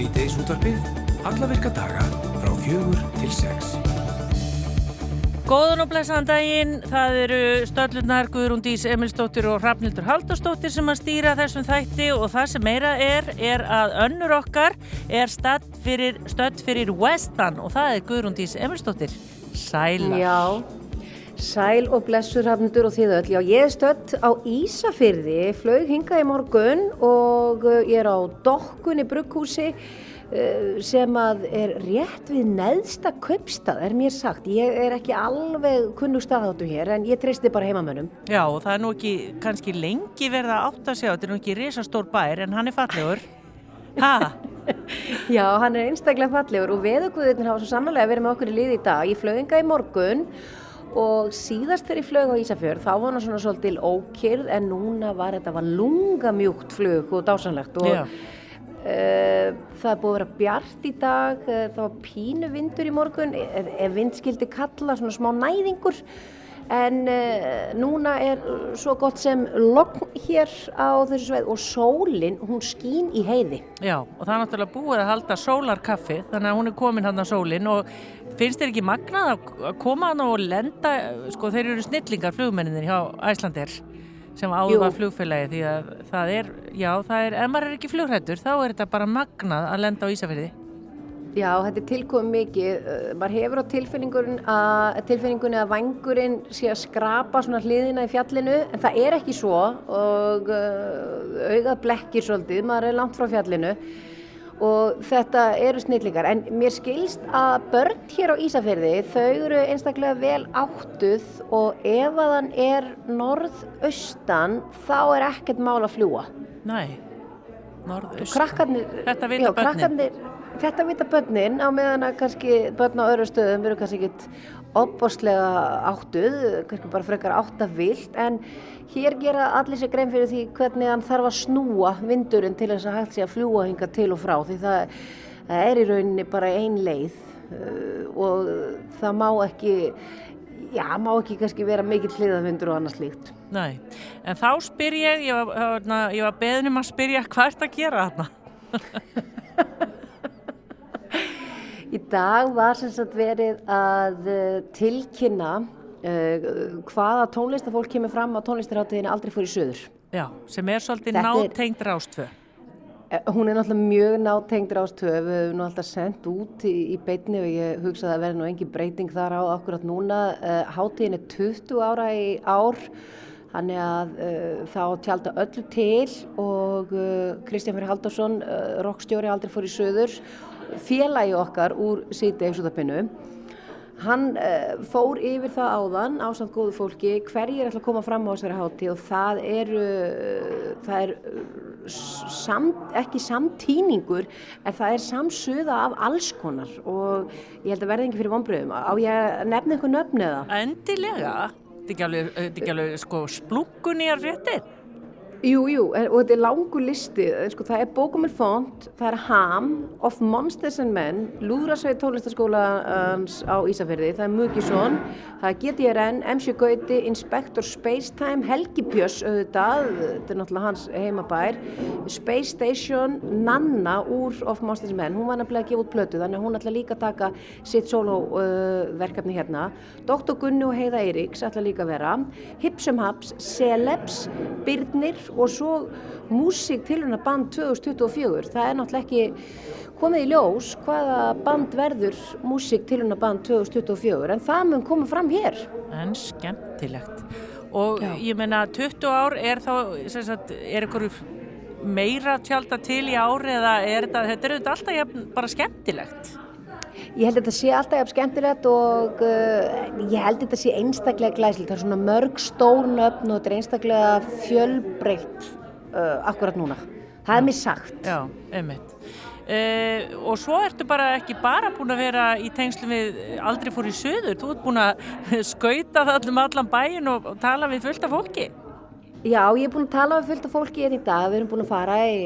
Sýteis útvarpið, alla virka daga frá fjögur til sex. Góðan og blessaðan daginn, það eru stöllurnar Guðrún Dís Emilsdóttir og Hrafnildur Haldursdóttir sem að stýra þessum þætti og það sem meira er, er að önnur okkar er stödd fyrir, fyrir Westan og það er Guðrún Dís Emilsdóttir. Sæla. Já, sæl og blessur Hrafnildur og þið öll. Já, ég er stödd á Ísafyrði, flög hingað í morgun og uh, ég er á Dokkunni brugghúsi uh, sem að er rétt við neðsta kaupstað, er mér sagt. Ég er ekki alveg kunnug staðáttu hér en ég treysti bara heimamönnum. Já, og það er nú ekki kannski lengi verið að átta sig á, þetta er nú ekki risastór bær en hann er fallegur. Ha? Já, hann er einstaklega fallegur og veðuguðirnir hafa svo sannlega verið með okkur í liði í dag. Ég flög hingað í morgun og síðast þegar ég flög á Ísafjörð þá var hann svona svolítil ókyrð en núna var þetta var lunga mjúkt flug og dásanlegt og Já. Uh, það er búið að vera bjart í dag, uh, það var pínu vindur í morgun, ef, ef vind skildi kalla svona smá næðingur en uh, núna er svo gott sem logn hér á þessu sveið og sólinn hún skín í heiði. Já, og það er náttúrulega búið að halda sólarkaffi, þannig að hún er komin hann á sólinn og finnst þér ekki magnað að koma hann og lenda, sko þeir eru snillingar flugmenninir hjá Æslandir sem áður var flugfélagi því að það er, já það er, ef maður er ekki flugrættur þá er þetta bara magnað að lenda á Ísafirði. Já, þetta er tilkomið mikið. Uh, maður hefur á tilfinningun að, tilfinningunni að vangurinn sé að skrapa svona hliðina í fjallinu en það er ekki svo og uh, augað blekkir svolítið, maður er langt frá fjallinu og þetta eru snillingar en mér skilst að börn hér á Ísafirði þau eru einstaklega vel áttuð og ef að hann er norðaustan þá er ekkert mál að fljúa. Næ, norðaust. Krakkarnir, Þetta vita börnin. þetta vita börnin á meðan að kannski börn á öðru stöðum eru kannski ekkit opbáslega áttuð, kannski bara frekar áttavilt en hér gera allir sér grein fyrir því hvernig hann þarf að snúa vindurinn til þess að hægt sé að fljúa hinga til og frá því það, það er í rauninni bara ein leið uh, og það má ekki já, má ekki kannski vera mikill hliðavindur og annað slíkt. Næ, en þá spyr ég, ég var, hérna, var beðin um að spyrja hvað ert að gera þarna? Í dag var sem sagt verið að uh, tilkynna uh, hvaða tónlistafólk kemur fram á tónlistarháttiðinu aldrei fór í söður. Já, sem er svolítið er- nátengt rástfö. Eh, Hún er náttúrulega mjög nátengd rástöð, við höfum alltaf sendt út í, í beinni og ég hugsaði að verði nú engin breyting þar á akkurat núna. Háttíðin er 20 ára í ár, þannig að uh, þá tjálta öllu til og uh, Kristján Fyrir Haldarsson, uh, rockstjóri aldrei fór í söður, félagi okkar úr síti eifsúðapinnu. Hann uh, fór yfir það áðan ásamt góðu fólki hverjir ætla að koma fram á þessari hátíð og það er, uh, það er sam, ekki samtíningur en það er samsuða af alls konar og ég held að verði ekki fyrir vonbröðum. Á ég að nefna einhver nöfn eða? Endilega, þetta er ekki alveg, alveg sko splungun í að fréttir. Jú, jú, og þetta er langur listi, sko, það er Bókumil Font, það er Ham, Of Monsters and Men, Lúðrasveit tónlistaskólans á Ísafirði, það er Mugisson, það er GTRN, MC Gauti, Inspector Spacetime, Helgi Björns auðvitað, þetta er náttúrulega hans heimabær, Space Station, Nanna úr Of Monsters and Men, hún var nefnilega að gefa út plötu, þannig að hún ætla líka að taka sitt sólóverkefni hérna, Dr. Gunni og Heiða Eiríks ætla líka að vera, Hipsum Haps, Celebs, Byrnir og svo músík tilhörna band 2024. Það er náttúrulega ekki komið í ljós hvaða band verður músík tilhörna band 2024 en það mun koma fram hér. En skemmtilegt. Og Já. ég meina 20 ár er þá, sagt, er ykkur meira tjálta til í ári eða er þetta, þetta er auðvitað alltaf bara skemmtilegt. Ég held að þetta sé alltaf jafn skemmtilegt og uh, ég held að þetta sé einstaklega glæsilegt. Það er svona mörg stór nöfn og þetta er einstaklega fjölbreytt uh, akkurat núna. Það er mér sagt. Já, einmitt. Uh, og svo ertu bara ekki bara búin að vera í tengslum við aldrei fór í söður, þú ert búin að skauta það allum allan bæin og, og tala við fullt af fólki. Já, ég er búin að tala við fullt af fólki hérna í dag. Við erum búin að fara í,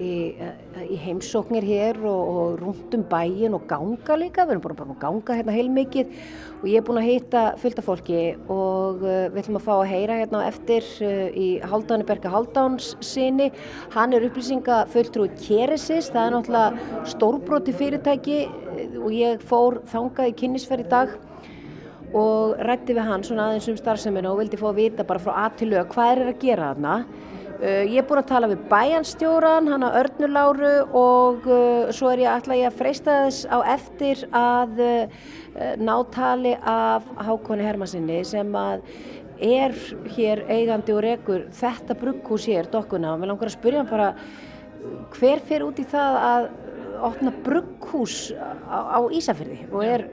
í, í heimsóknir hér og, og rúnt um bæin og ganga líka. Við erum búin að ganga hérna heilmikið og ég er búin að hitta fullt af fólki og uh, við ætlum að fá að heyra hérna eftir uh, í Haldáni Berga Haldáns sinni. Hann er upplýsinga fulltrúi Keresis, það er náttúrulega stórbróti fyrirtæki uh, og ég fór þangað í kynnisferð í dag og rætti við hann svona aðeins um starfseminu og vildi fá að vita bara frá að til lög hvað er að gera þarna. Uh, ég er búin að tala við bæjanstjóran, hann að Örnuláru og uh, svo er ég alltaf að freista þess á eftir að uh, nátali af Hákoni Hermansinni sem að er hér eigandi og rekur þetta brugghús hér, dokkuna, og mér langar að spyrja hann bara hver fer út í það að opna brugghús á, á Ísafjörði og er,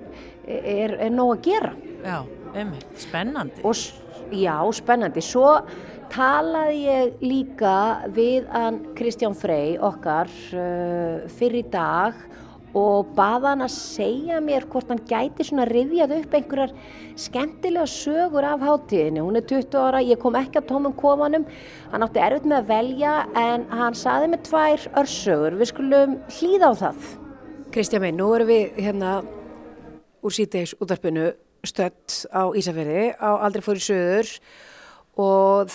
er, er nóg að gera. Já, einmitt, spennandi. Og, já, spennandi. Svo talaði ég líka við hann Kristján Frey okkar uh, fyrir í dag og baða hann að segja mér hvort hann gæti svona rifjað upp einhverjar skemmtilega sögur af hátíðinu. Hún er 20 ára, ég kom ekki á tómum komanum, hann átti erfitt með að velja en hann saði með tvær örsögur. Við skulum hlýða á það. Kristján minn, nú erum við hérna úr síteis útarpinu stött á Ísafjörði á Aldrei fór í söður og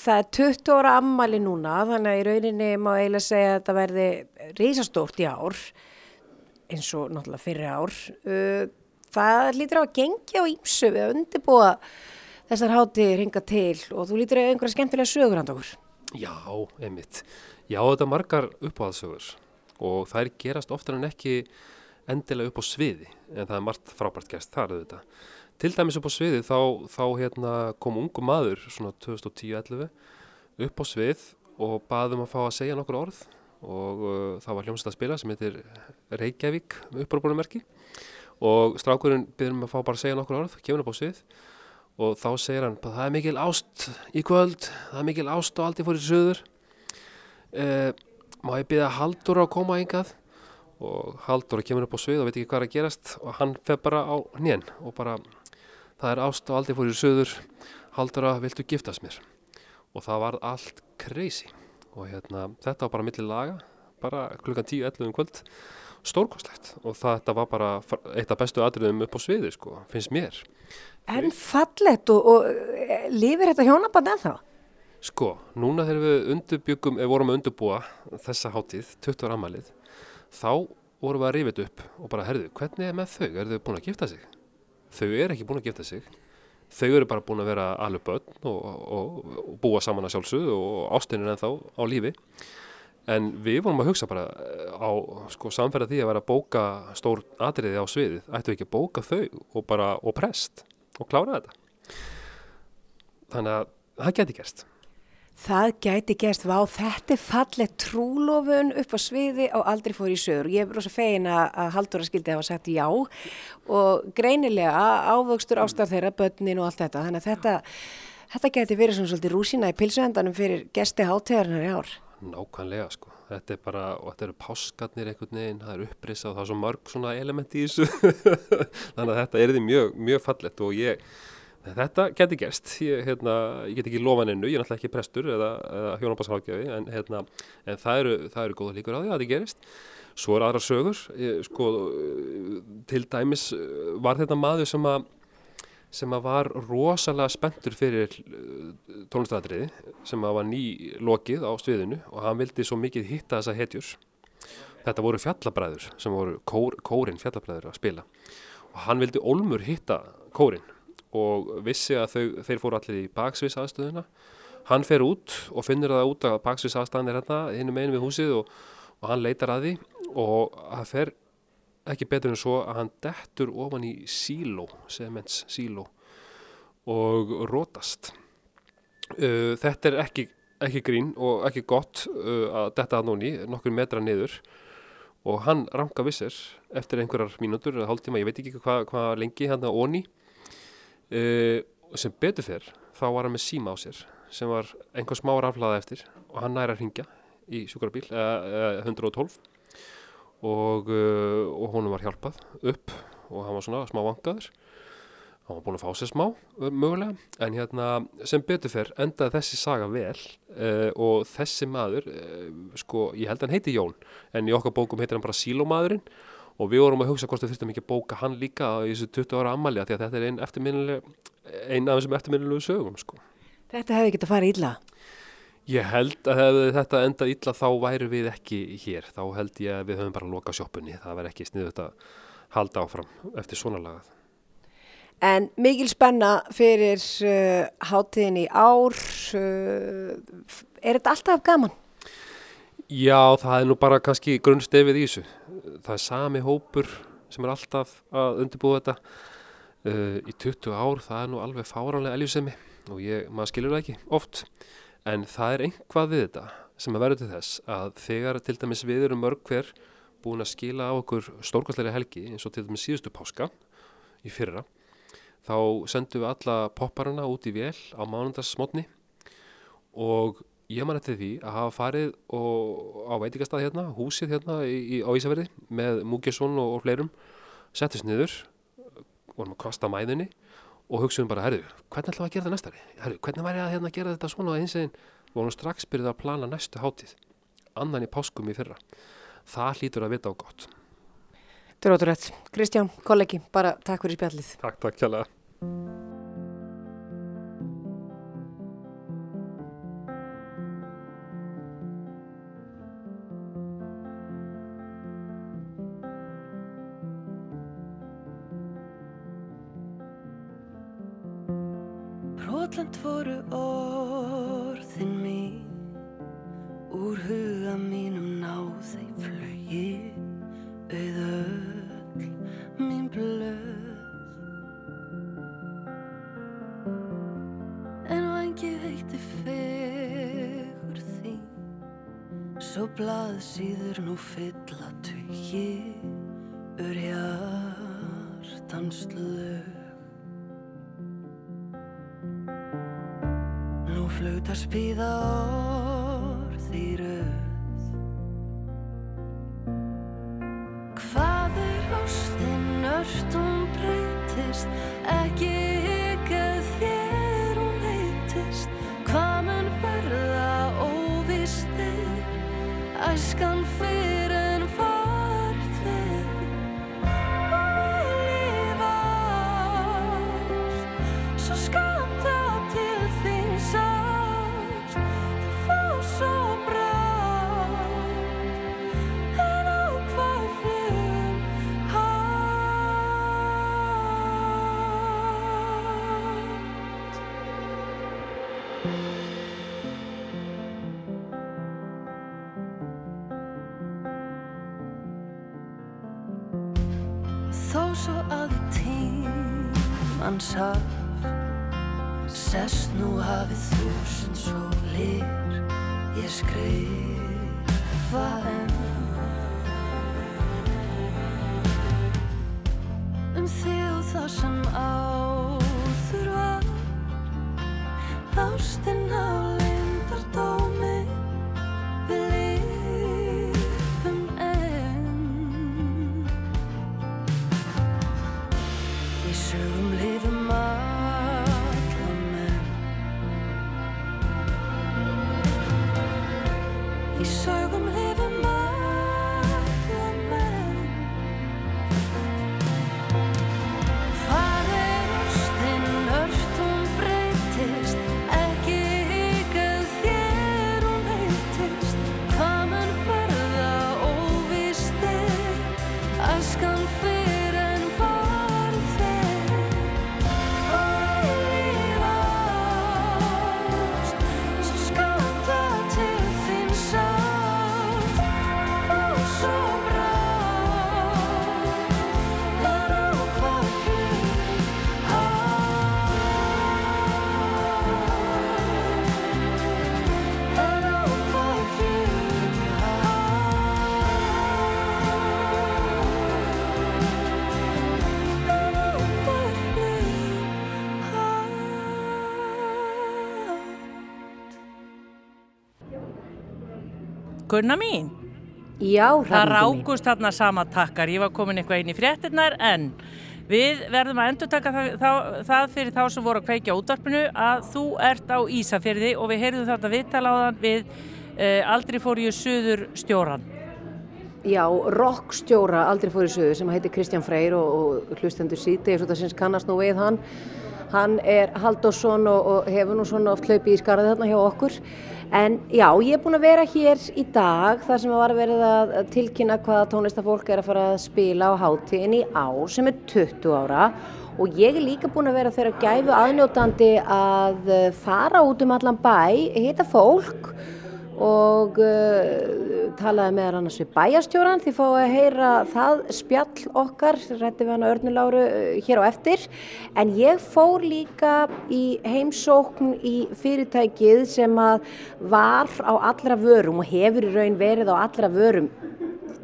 það er 20 ára ammali núna þannig að í rauninni má eiginlega segja að þetta verði reysastórt í ár eins og náttúrulega fyrir ár. Uh, það lítur á að gengja á ímsu við að undirbúa þessar hátir hinga til og þú lítur á einhverja skemmtilega sögur hand okkur. Já, einmitt. Já, þetta er margar uppáhaldsögur og þær gerast oftar en ekki endilega upp á sviði en það er margt frábært gæst þar auðvitað. Til dæmis upp á sviði þá, þá hérna, kom ungu maður svona 2010-11 upp á svið og baðum að fá að segja nokkur orð og uh, það var hljómsett að spila sem heitir Reykjavík upprópunumerki og strákurinn byrjum að fá bara að segja nokkur orð, kemur upp á svið og þá segir hann það er mikil ást í kvöld, það er mikil ást og allt í fórir söður uh, má ég byrja Haldur að koma yngað og Haldur kemur upp á svið og veit ekki hvað er að gerast. Og hann feð bara á hnén og bara það er ást og allt í fórir söður Haldur að viltu giftast mér? Og það var allt crazy. Og hérna, þetta var bara millir laga bara klukkan 10-11 um kvöld. Stórkostlegt. Og þetta var bara eitt af bestu atriðum upp á sviði sko, finnst mér. En fallett og, og e, lifir þetta hjónaband ennþá? Sko, núna þegar við undirbyggum, ef vorum að undirbúa þessa hátíð, 20 ára amalið þá vorum við að rifið upp og bara, herðu, hvernig er með þau? Er þau búin að gifta sig? Þau er ekki búin að gifta sig. Þau eru bara búin að vera alveg börn og, og, og búa saman að sjálfsögðu og ástinir en þá á lífi. En við vorum að hugsa bara eh, á sko, samferða því að vera að bóka stór atriði á sviðið, ættu ekki að bóka þau og bara, og prest og klára þetta? Þannig að það geti gerst Það gæti gerst, vá, þetta er fallið trúlofun upp á sviði á aldrei fór í sögur. Ég er rosa fegin að Haldur að skildi hafa sagt já og greinilega ávöxtur ástarð þeirra, börnin og allt þetta. Þannig að þetta, þetta gæti verið svona svolítið rúsina í pilsuendanum fyrir gesti hátegarnar í ár. Nákvæmlega sko, þetta er bara, og þetta eru páskarnir einhvern veginn, það er upprisa og það er svo mörg svona element í þessu. Þannig að þetta er því mjög, mjög fallet og ég Þetta geti gerst, ég, hérna, ég get ekki lofa hennu, ég er náttúrulega ekki prestur eða, eða hjónabassákjafi en, hérna, en það eru, eru góða líkur á því að þetta gerist. Svo er aðra sögur, ég, sko, til dæmis var þetta maður sem að, sem að var rosalega spenntur fyrir uh, tónlistadriði sem að var ný lokið á sviðinu og hann vildi svo mikið hitta þessa hetjurs. Þetta voru fjallabræður sem voru kór, kórin fjallabræður að spila og hann vildi olmur hitta kórin og vissi að þau, þeir fóru allir í baksviss aðstöðuna. Hann fer út og finnir það út að baksviss aðstæðan er hérna hinn um einu við húsið og, og hann leitar að því og það fer ekki betur en svo að hann dettur ofan í síló, sements síló og rótast uh, þetta er ekki, ekki grín og ekki gott uh, að detta að núni nokkur metra niður. Og hann ranga vissir eftir einhverjar mínútur eða hálftíma, ég veit ekki hvað hva lengi hann að onni Uh, sem betur fyrr þá var hann með síma á sér sem var einhver smá raflaða eftir og hann næra að ringja í sjúkrarbíl uh, 112 og, uh, og honum var hjálpað upp og hann var svona smá vangaður hann var búin að fá sér smá mögulega, en hérna sem betur fyrr endaði þessi saga vel uh, og þessi maður uh, sko, ég held að hann heiti Jón en í okkar bókum heitir hann bara Sílómaðurinn og við vorum að hugsa hvort við þurftum ekki að bóka hann líka í þessu 20 ára ammali því að þetta er einn af þessum eftirminnilegu sögum sko. Þetta hefði getið að fara illa Ég held að ef þetta endað illa þá væri við ekki hér. Þá held ég að við höfum bara að loka sjópunni. Það verði ekki sniðut að halda áfram eftir svona lagað. En mikil spenna fyrir uh, hátíðin í ár. Uh, er þetta alltaf gaman? Já, það er nú bara kannski grunnstefið í þessu. Það er sami hópur sem er alltaf að undirbúa þetta. Uh, í 20 ár, það er nú alveg fáránlega eljusemi og ég, maður skilur það ekki oft en það er einhvað við þetta sem að verður til þess að þegar til dæmis við erum mörg hver búin að skila á okkur stórkvæmsleiri helgi eins og til dæmis síðustu páska í fyrra þá sendum við alla popparana út í vél á mánundarsmotni og ég man eftir því að hafa farið á veitikastað hérna, húsið hérna í, í, á Ísafjörði með Múkjesson og, og fleirum settist niður vorum að kosta mæðinni og hugsaðum bara, herru, hvernig ætlum við að gera þetta næstari? Herru, hvernig væri að hérna gera þetta svona eins og vorum strax byrjuð að plana næstu hátíð annan í páskum í fyrra. Það hlýtur að vita á gott. Dróðurætt, Kristján, kollegi bara takk fyrir spjallið. Takk, takk kjærlega Svo blað síður nú fylla tugi Ur hjartans lög Nú flautar spíða orð í röð. Hvað er ástin ört heart Gunna mín, Já, það Hrafnhildur mín. rákust þarna sama takkar. Ég var komin eitthvað inn í fréttinnar en Við verðum að endur taka það, það, það fyrir þá sem voru að kveikja útvarpinu að þú ert á Ísafyrði og við heyrðum þetta viðtala á þann við uh, aldrei fór ég söður stjóran. Já, rockstjóra aldrei fór í sögu sem heitir Kristján Freyr og, og hlustendur síti eins og það syns kannast nú við hann. Hann er Haldursson og, og hefur nú svona oft hlaupið í skarðið þarna hjá okkur. En já, ég er búin að vera hér í dag þar sem var verið að tilkynna hvaða tónlistafólk er að fara að spila á hátíðin í ár sem er 20 ára. Og ég er líka búin að vera þeirra gæfu aðnjótandi að fara út um allan bæ, hitta fólk og uh, talaði með hann við bæjastjóran því fáið að heyra það spjall okkar, rætti við hann að örnuláru uh, hér á eftir. En ég fór líka í heimsókn í fyrirtækið sem að var á allra vörum og hefur í raun verið á allra vörum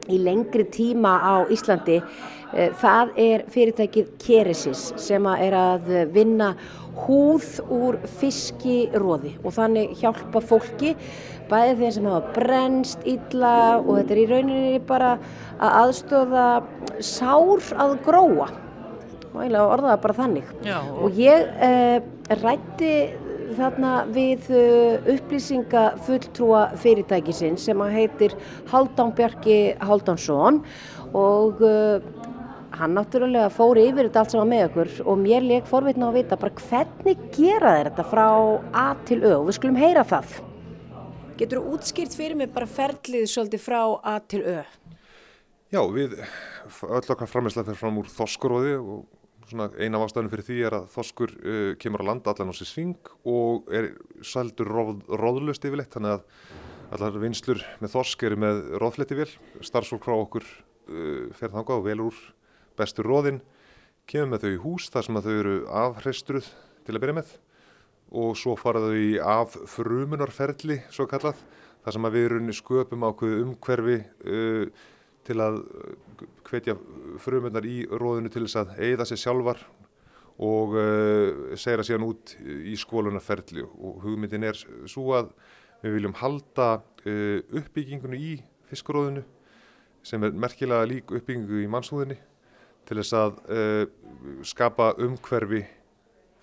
í lengri tíma á Íslandi. Uh, það er fyrirtækið Keresis sem að er að vinna húð úr fiskiróði og þannig hjálpa fólki bæði þeir sem hafa brennst illa og þetta er í rauninni bara að aðstöða sár að gróa. Og eiginlega orðaða bara þannig. Já, og, og ég eh, rætti þarna við uh, upplýsingafulltrúa fyrirtækisinn sem að heitir Haldán Bjarki Haldánsson og uh, hann náttúrulega fór yfir þetta allt saman með okkur og mér leik forvitna að vita bara hvernig gera þeir þetta frá A til Ö og við skulum heyra það. Getur þú útskýrt fyrir mig bara ferlið svolítið frá A til Ö? Já, við, öll okkar framherslega fyrir fram úr þoskuróði og svona eina af ástæðunum fyrir því er að þoskur uh, kemur á land allan á sér sving og er sældur róð, róðlust yfirleitt, þannig að allar vinslur með þosk eru með róðfletti vel, starfsfólk frá okkur uh, fer þangað og velur úr bestur róðin, kemur með þau í hús þar sem að þau eru afhreistruð til að byrja með. Og svo fara þau í af frumunarferli, svo kallað, þar sem að við erum sköpum ákveðu umhverfi uh, til að hvetja frumunar í róðinu til þess að eigða sér sjálfar og uh, segja síðan út í skólunarferli og hugmyndin er svo að við viljum halda uh, uppbyggingunni í fiskróðinu sem er merkilega lík uppbyggingu í mannshúðinni til þess að uh, skapa umhverfi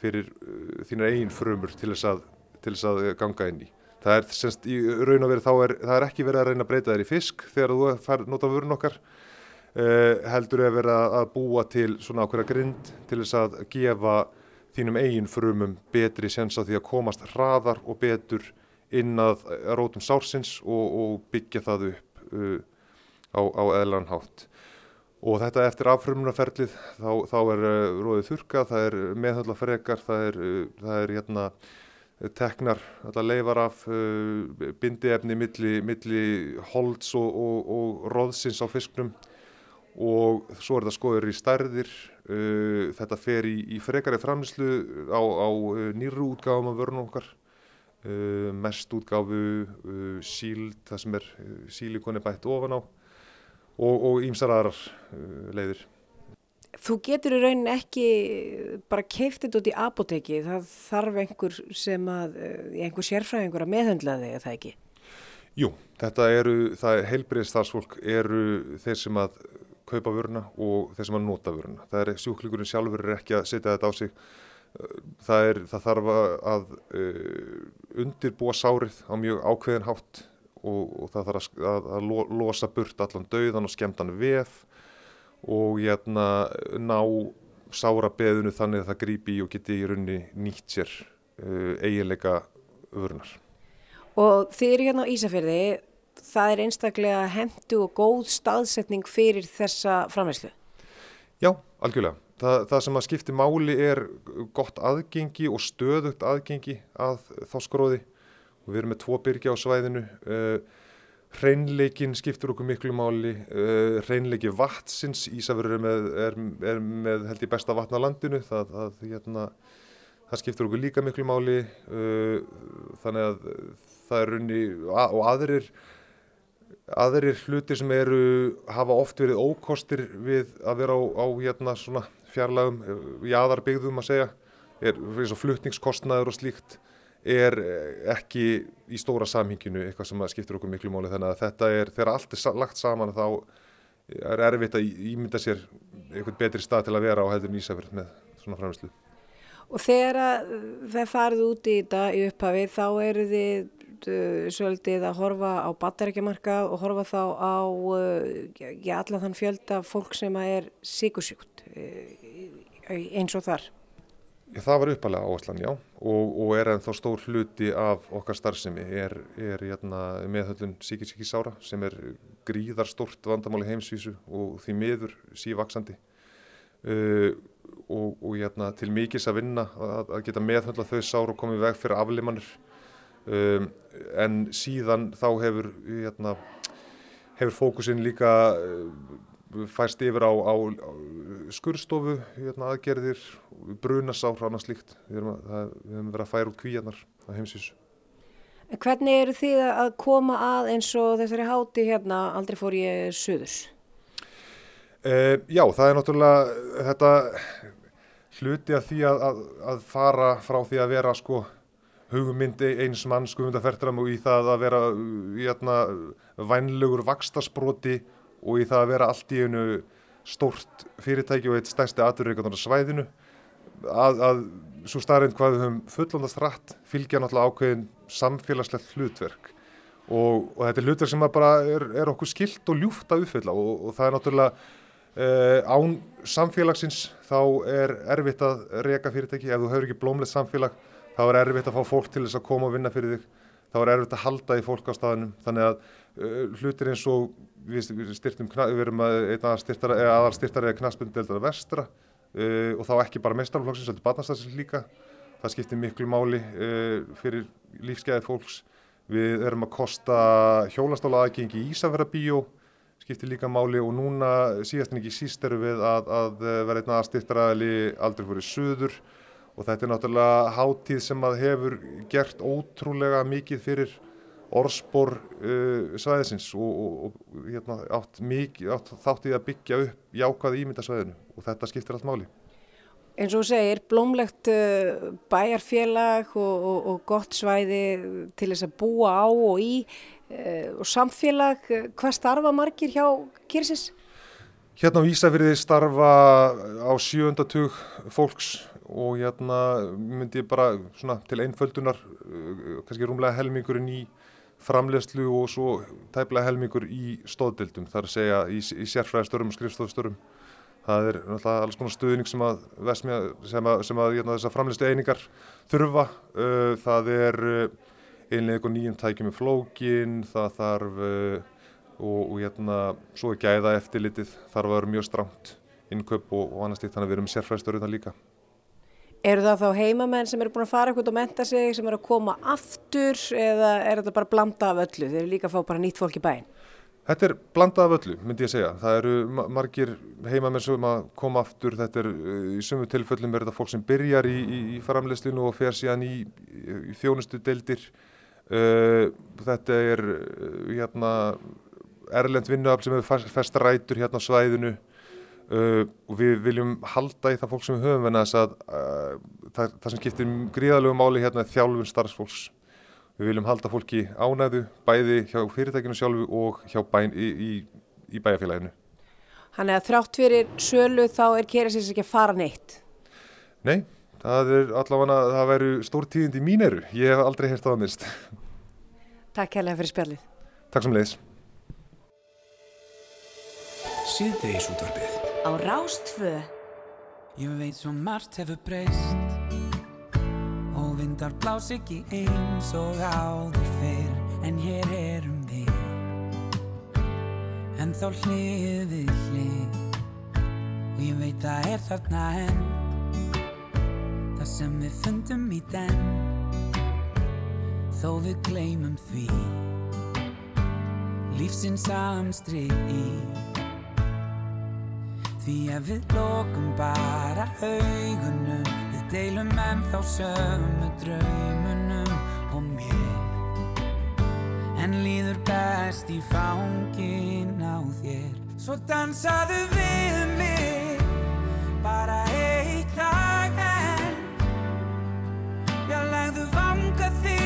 fyrir uh, þínar eigin frumur til þess að, til þess að ganga inn í. Það er semst í raun og verið þá er, það er ekki verið að reyna að breyta þér í fisk þegar þú fær nota vörun okkar uh, heldur er verið að búa til svona ákveða grind til þess að gefa þínum eigin frumum betri sens á því að komast hraðar og betur inn að rótum sársins og, og byggja það upp á, á eðlan hátt. Og þetta eftir affrumunaferlið þá, þá er uh, róðið þurka, það er meðhaldafrekar, það er, uh, það er hérna, teknar allar leifar af uh, bindiefni milli, milli holds og, og, og róðsins á fisknum. Og svo er það skoður í stærðir, þetta fer í, í frekari framlýslu á, á nýru útgáfum af vörnum okkar, mest útgáfu, síld, það sem er sílikoni bætt ofan á og ímsar aðrar leiðir. Þú getur í raunin ekki bara keift þetta út í apoteki, það þarf einhver sem að, einhver sérfræðingur að meðhendla þig, eða það ekki? Jú, þetta eru, það er heilbriðstarfsfólk eru þeir sem að kaupa vöruna og þeir sem að nota vöruna. Það er sjúklingurinn sjálfur er ekki að setja þetta á sig. Það, er, það þarf að uh, undirbúa sárið á mjög ákveðin hátt og, og það þarf að, að, losa burt allan dauðan og skemdan vef og hérna ná sára beðinu þannig að það grípi og geti í raunni nýtt sér uh, eiginleika vörunar. Og þið eru hérna á Ísafjörði, það er einstaklega hendu og góð staðsetning fyrir þessa framherslu? Já, algjörlega. Það, það sem að skipti máli er gott aðgengi og stöðugt aðgengi að þáskróði og við erum með tvo byrgi á svæðinu. Uh, Hreinleikin skiptur okkur miklu máli, uh, hreinleiki vatsins, Ísafjörður er með, er, er með held í besta vatna landinu, það, það, hérna, það skiptur okkur líka miklu máli, uh, þannig að það er runni og aðrir, aðrir hlutir sem eru, hafa oft verið ókostir við að vera á, á hérna, svona fjarlagum, jáðarbyggðum að segja, er eins og flutningskostnaður og slíkt er ekki í stóra samhinginu eitthvað sem skiptir okkur miklu máli þannig að þetta er, þegar allt er lagt saman þá er erfitt að ímynda sér einhvern betri stað til að vera á heldur nýsafjörð með svona framherslu. Og þegar að það farið út í þetta í upphafi þá eru þið uh, svolítið að horfa á battarækjamarka og horfa þá á uh, ja, allan þann fjölda fólk sem er síkusjúkt eins og þar. Það var uppalega áherslan, já, og, og er ennþá stór hluti af okkar starfsemi. Er, er hérna, meðhöllun síkisíki sára sem er gríðar stort vandamáli heimsvísu og því miður sívaksandi. Uh, og, og hérna, til mikils að vinna að, að geta meðhöndla þau sár og komið veg fyrir aflimannir um, en síðan þá hefur hérna, hefur fókusin líka uh, fæst yfir á, á, á skurstofu hérna, aðgerðir, brunasár og annað slíkt við höfum, það, við höfum verið að færa út kvíjarnar að heimsísu Hvernig eru þið að koma að eins og þessari háti hérna aldrei fór ég söðurs? Uh, já, það er náttúrulega þetta hluti af því að, að, að fara frá því að vera sko hugmyndi eins mann skumundafertram og í það að vera hérna, vænlegur vakstasbroti og í það að vera allt í einu stórt fyrirtæki og eitt stærsti aturreikandur á svæðinu að, að svo starrend hvað við höfum fullandast rætt fylgja náttúrulega ákveðin samfélagslegt hlutverk. Og, og þetta er hlutverk sem bara er, er okkur skilt og ljúft að uppfylla og, og það er náttúrulega Uh, án samfélagsins þá er erfitt að reyka fyrirtæki. Ef þú hefur ekki blómlegt samfélag þá er erfitt að fá fólk til þess að koma og vinna fyrir þig. Þá er erfitt að halda í fólk á staðinum þannig að hlutir eins og við, styrtum, við erum að aðal styrtar eða knaspunddeldara vestra uh, og þá ekki bara mestarflokksins, þetta er batnastafsins líka. Það skiptir miklu máli fyrir lífsgæði fólks. Við erum að kosta hjólastála aðgengi í Ísafjörðabíó skiptir líka máli og núna síðast en ekki síst eru við að, að vera einn aðstýttaraðali aldrei fyrir söður og þetta er náttúrulega hátíð sem að hefur gert ótrúlega mikið fyrir orðspor uh, svæðisins og, og, og hérna, átt, átt þáttið að byggja upp jákvæði ímyndasvæðinu og þetta skiptir allt máli. Og þú segir, blómlegt uh, bæjarfélag og, og gott svæði til þess að búa á og í Eh, og samfélag, eh, hvað starfa margir hjá Kyrsins? Hérna á Ísafyrði starfa á sjööndatug fólks og hérna myndi ég bara svona, til einföldunar eh, kannski rúmlega helmingurinn í framlegslu og svo tæplega helmingur í stóðdildum þar að segja í, í sérfræðistörum og skrifstofstörum það er náttúrulega alls konar stuðning sem að, sem að, sem að, að hérna, þessar framlegslu einingar þurfa það er einlega eitthvað nýjum tækjum með flókin, það þarf og, og hérna svo er gæða eftirlitið, þarf að vera mjög stramt innköp og, og annars líkt þannig að við erum sérfræðstöruðna líka. Eru það þá heimamenn sem eru búin að fara eitthvað og menta sig, sem eru að koma aftur eða er þetta bara blanda af öllu? Þeir eru líka að fá bara nýtt fólk í bæinn? Þetta er blanda af öllu, myndi ég segja. Það eru margir heimamenn sem að koma aftur, þetta er í sumu tilfellum er þetta fólk sem byrjar í, í, í framleyslinu og fer síðan í, í þjónustu deildir Uh, þetta er uh, hérna, erlend vinnuafl sem hefur festa rætur hérna á svæðinu uh, og við viljum halda í það fólk sem við höfum en þess að það, það sem skiptir gríðalögum máli hérna er þjálfun starfsfólks. Við viljum halda fólki ánæðu bæði hjá fyrirtækinu sjálfu og hjá bæn í, í, í bæjarfélaginu. Þannig að þrátt fyrir sölu þá er Keresins ekki að fara neitt? Nei. Það er allavega, það væru stór tíðindi mín eru. Ég hef aldrei hert á það mist. Takk hérlega fyrir spjallið. Takk sem leiðis. Síðdeis útvarfið. Á Rástfö. Ég veit svo margt hefur breyst. Og vindar blás ekki eins og áður fyrr. En hér erum við. En þá hlið við hlið. Og ég veit að er þarna enn. Það sem við fundum í den. Þó við gleymum því. Lífsins amstri í því að við lokum bara augunum. Við deilum ennþá sömu draumunum og mér. En líður best í fangin á þér. Svo dansaðu við mig bara eitt dag enn. Já, legðu vanga þín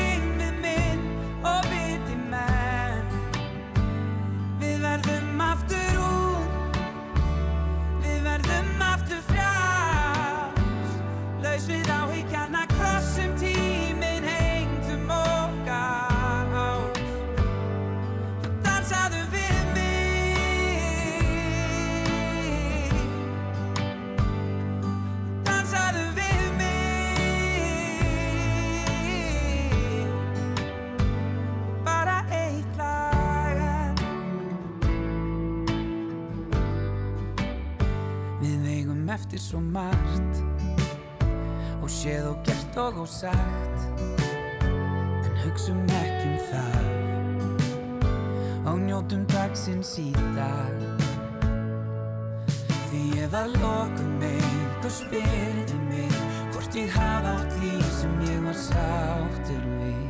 eftir svo margt. Og séð og gert og ósagt en hugsum ekki um það. Og njótum dagsins í dag. Því ef að lokum mig og spyrði mig hvort ég hafa átt líf sem ég var sáttur við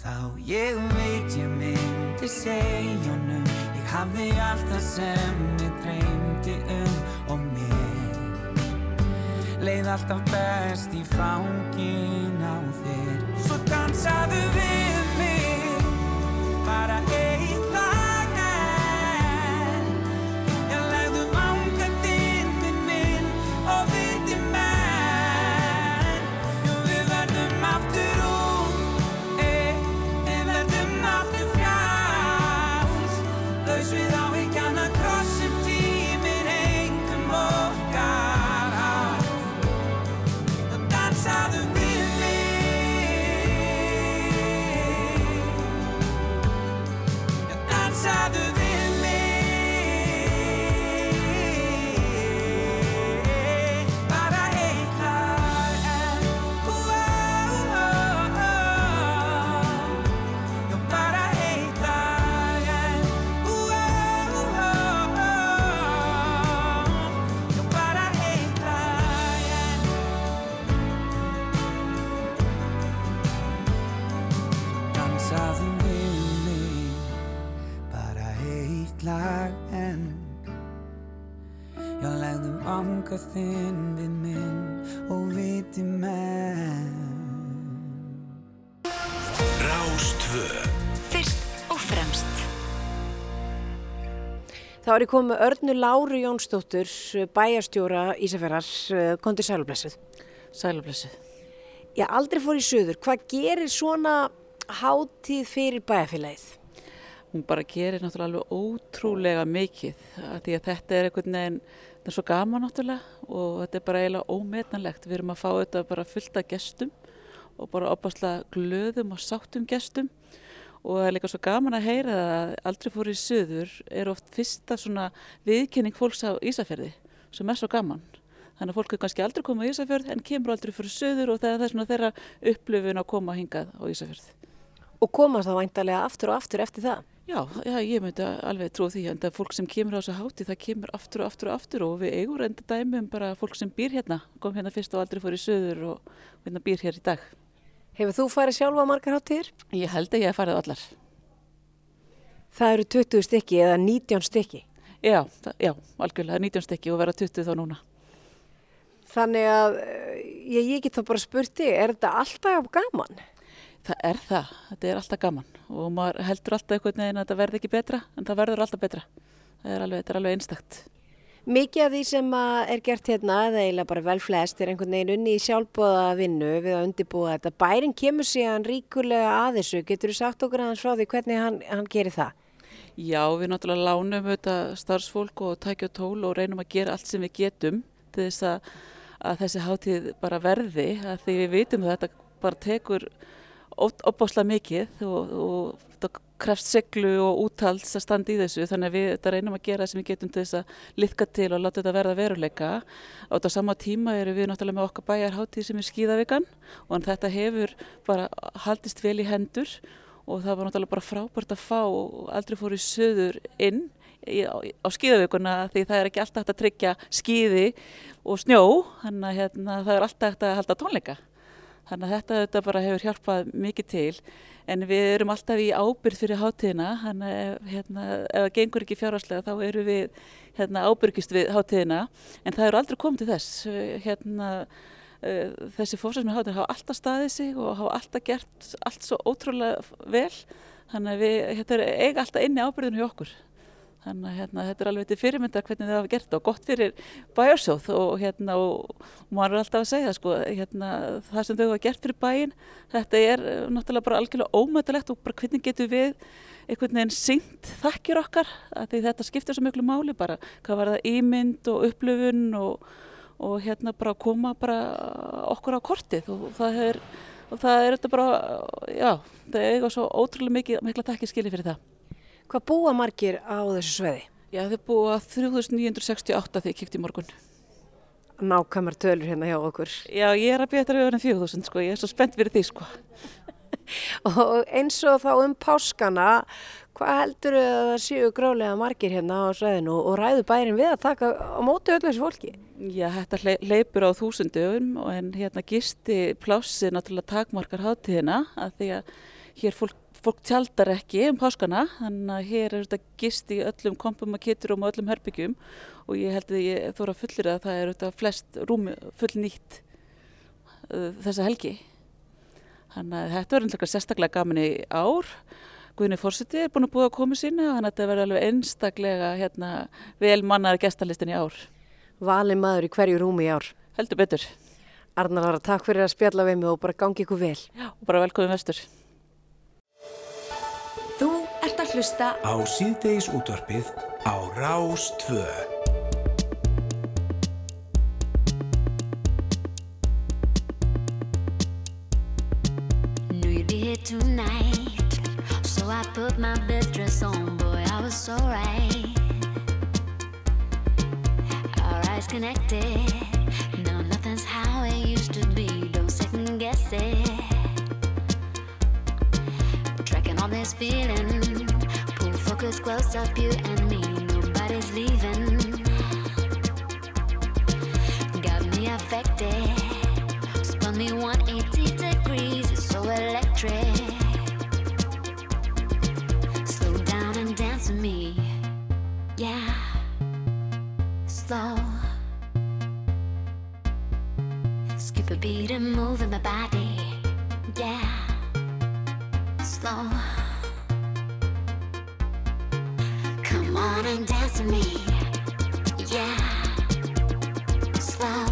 Þá ég veit ég myndi segja honum Ég hafði allt það sem ég dreymdi um Leið alltaf best í fangin á þér. Svo dansaðu við mig Bara eitt anga þinn við minn og viti menn Rástvö Fyrst og fremst Þá er ég komið með Örnu Láru Jónsdóttur, bæjarstjóra Ísafjörðar, kondi sælublessuð. Sælublessu. Ég aldrei fór í söður. Hvað gerir svona hátíð fyrir bæjarfélagið? hún bara gerir náttúrulega alveg ótrúlega mikið að því að þetta er einhvern veginn þetta er svo gaman náttúrulega og þetta er bara eiginlega ómetnalegt við erum að fá þetta bara fullt af gestum og bara opaslega glöðum og sáttum gestum. Og það er líka svo gaman að heyra það að aldrei fór í söður er oft fyrsta svona viðkenning fólks á Ísafjörði sem er svo gaman. Þannig að fólk er kannski aldrei komið á Ísafjörð en kemur aldrei fyrir söður og það er svona þeirra upplifun að koma hingað á Ísafjörð. Og komast þá væntalega aftur og aftur eftir það? Já, já, ég myndi alveg trú því það fólk sem kemur á þessu háti það kemur aftur og aftur og aftur og við eigum reynda dæmi um bara fólk sem býr hérna kom hérna fyrst og aldrei fór í söður og hérna býr hér í dag. Hefur þú farið sjálfa margar hátíðir? Ég held að ég hef farið allar. Það eru 20 stykki eða 19 stykki. Já, það, já, algjörlega, það er 19 stykki og vera 20 þá núna. Þannig að eh, ég, ég get þá bara spurt þig, er þetta alltaf gaman? Það er það, þetta er alltaf gaman og maður heldur alltaf einhvern veginn að þetta verði ekki betra en það verður alltaf betra. Það er alveg, þetta er alveg einstakt. Mikið af því sem er gert hérna, eða eiginlega bara vel flest, er einhvern veginn unni í sjálfbóða vinnu við að undibúa þetta. Bærin kemur síðan ríkulega að þessu. Getur þú sagt okkur aðeins frá því hvernig hann, hann gerir það? Já, við náttúrulega lánum auðvitað starfsfólk og tækja tól og reynum að gera allt sem við getum til þess að, að þessi hátíð bara verði að því við vitum að þetta bara tekur opbáslega mikið og, og það krefst seglu og úttalds að standa í þessu. Þannig að við þetta reynum að gera sem við getum til þess að liðka til og láta þetta verða veruleika. Á þetta sama tíma eru við náttúrulega með okkar bæjarháttíð sem er skíðavikan og þetta hefur bara haldist vel í hendur og það var náttúrulega bara frábært að fá aldrei fór í söður inn í, á, á skíðavikuna því það er ekki alltaf hægt að tryggja skíði og snjó þannig að hérna, það er alltaf hægt að halda tónleika þannig að þetta, þetta bara hefur hjálpað mikið til. En við erum alltaf í ábyrð fyrir hátíðina. Þannig að hérna, ef það gengur ekki fjárhagslega þá eru við hérna, ábyrgist við hátíðina. En það eru aldrei komið til þess. Hérna Uh, þessi fórsæsmi hátir hafa alltaf staðið sig og hafa alltaf gert allt svo ótrúlega vel. Þannig að við er eiga alltaf inni ábyrðinu hjá okkur Þannig að hérna, þetta er alveg til fyrirmynda hvernig þið hafa gert og gott fyrir bæjarsjóð og, hérna, og, og maður er alltaf að segja sko, hérna, það sem þau hafa gert fyrir bæin, þetta er eh, náttúrulega bara algjörlega ómöndilegt og bara hvernig getur við einhvern veginn syngt þakkir okkar að þetta skiptir svo miklu máli bara hvað var það ímynd og upplöfun og, og hérna bara koma bara okkur á kortið og það er, það er þetta bara, já, það eitthvað svo ótrúlega mikið, mikla takkir skilji fyrir það. Hvað búa margir á þessu sveiði? Já, þau búa 3968 þegar ég kikti í morgun. Nákvæmar tölur hérna hjá okkur. Já, ég er að þetta að vera 4000 sko, ég er svo spennt fyrir því sko. og eins og þá um páskana, hvað heldur þau að það séu grálega margir hérna á sveiðinu og ræðu bærin við að taka á móti öllu þessu fólki? Já, þetta leipur á þúsundum en hérna gisti plássi náttúrulega takmarkar hátíðina að því að hér fólk fólk tjaldar ekki um páskana þannig að hér er þetta gist í öllum kompum og kitturum og öllum herbyggjum og ég held að ég þóra fullir að það er þetta flest rúmi full nýtt uh, þessa helgi. Þannig að þetta verður einhverja sérstaklega gaman í ár. Guðni Fórsiti er búin að búa að koma sína þannig að þetta verður alveg einstaklega hérna, vel mannar gestalistin í ár. Valin maður í hverju rúmi í ár. Heldur betur. Arnar Lara, takk fyrir að spjalla við mig og bara gangi ykkur vel. Já, og bara velkomin vestur að hlusta á síðdeis útvarpið á Rás 2. Knew you'd be here tonight, so I put my best dress on. Boy, I was so right. Our eyes connected. No, nothing's how it used to be. Don't second guess it. Tracking on this feeling. Close up, you and me. Nobody's leaving. Got me affected. Spun me 180 degrees. It's so electric. Slow down and dance with me. Yeah. Slow. Skip a beat and move in my body. Yeah. Slow. Dance with me. Yeah. Slow.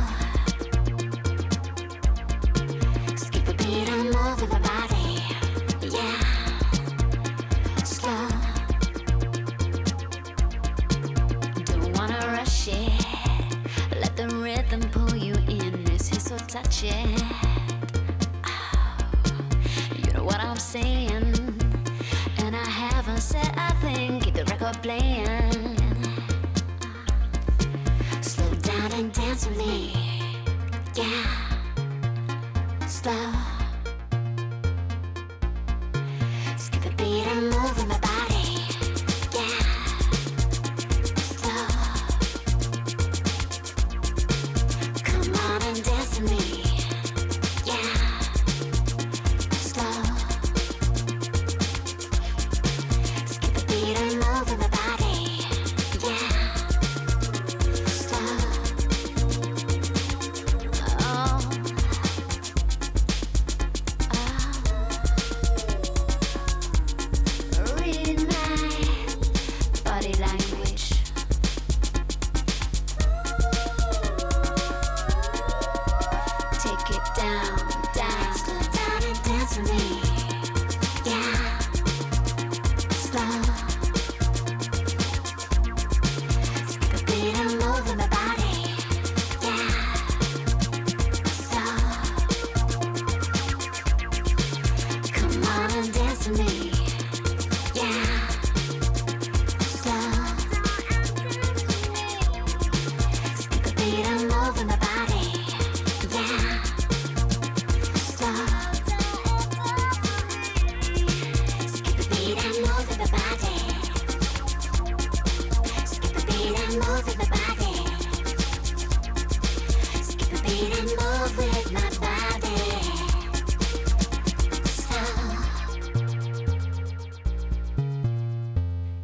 Skip a beat and move my body. Yeah. Slow. Don't wanna rush it. Let the rhythm pull you in. This is so touching. Slow down and dance with me. Yeah.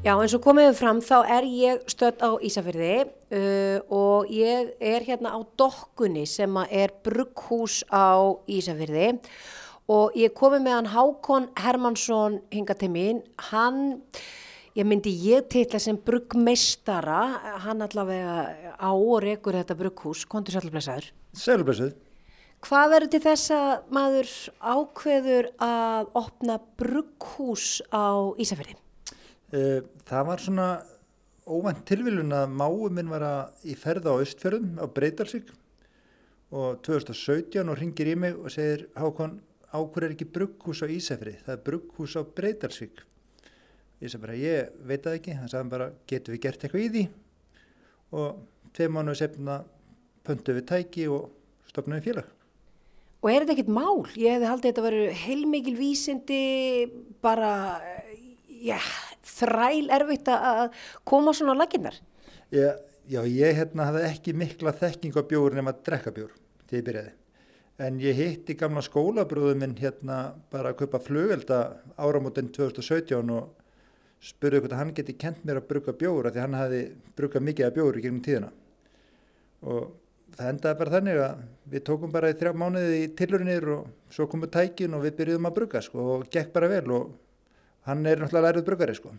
Já, eins og komiðu fram þá er ég stödd á Ísafyrði uh, og ég er hérna á Dokkunni sem er brugghús á Ísafyrði og ég komi með hann Hákon Hermansson hinga til mín. Hann, ég myndi ég titla sem bruggmeistara, hann allavega á og rekur þetta brugghús, kontur sælublesaður. Sælublesuð. Hvað verður til þess að maður ákveður að opna brugghús á Ísafjörði? Uh, það var svona óvænt tilviljun að máu minn var að í ferða á Östfjörðum á Breitalsvík og 2017 og ringir í mig og segir Hákon, áhver er ekki brugghús á Ísafjörði? Það er brugghús á Breitalsvík. Ég sagði bara, ég veit það ekki, hann sagði bara, getur við gert eitthvað í því? Og tvei mánuðu sefna pöntu við tæki og stopnaði félag. Og er þetta ekkert mál? Ég hefði haldið að þetta veru heilmikil vísindi, bara, já, þræl erfitt að koma svona laginnar. Já, já, ég hérna hafði ekki mikla þekking á bjór nema að drekka bjór til ég byrjaði. En ég hitti gamla skólabrúðu minn hérna bara að kaupa flugvelda áramótin 2017 og spurði hvort hann geti kent mér að bruka bjóra því hann hafi brukað mikið af bjóru gegnum tíðina. Og það endaði bara þannig að við tókum bara í þrjá mánuði í tilurinnir og svo komum tækin og við byrjuðum að bruka sko og gekk bara vel og hann er náttúrulega læruð brukari sko.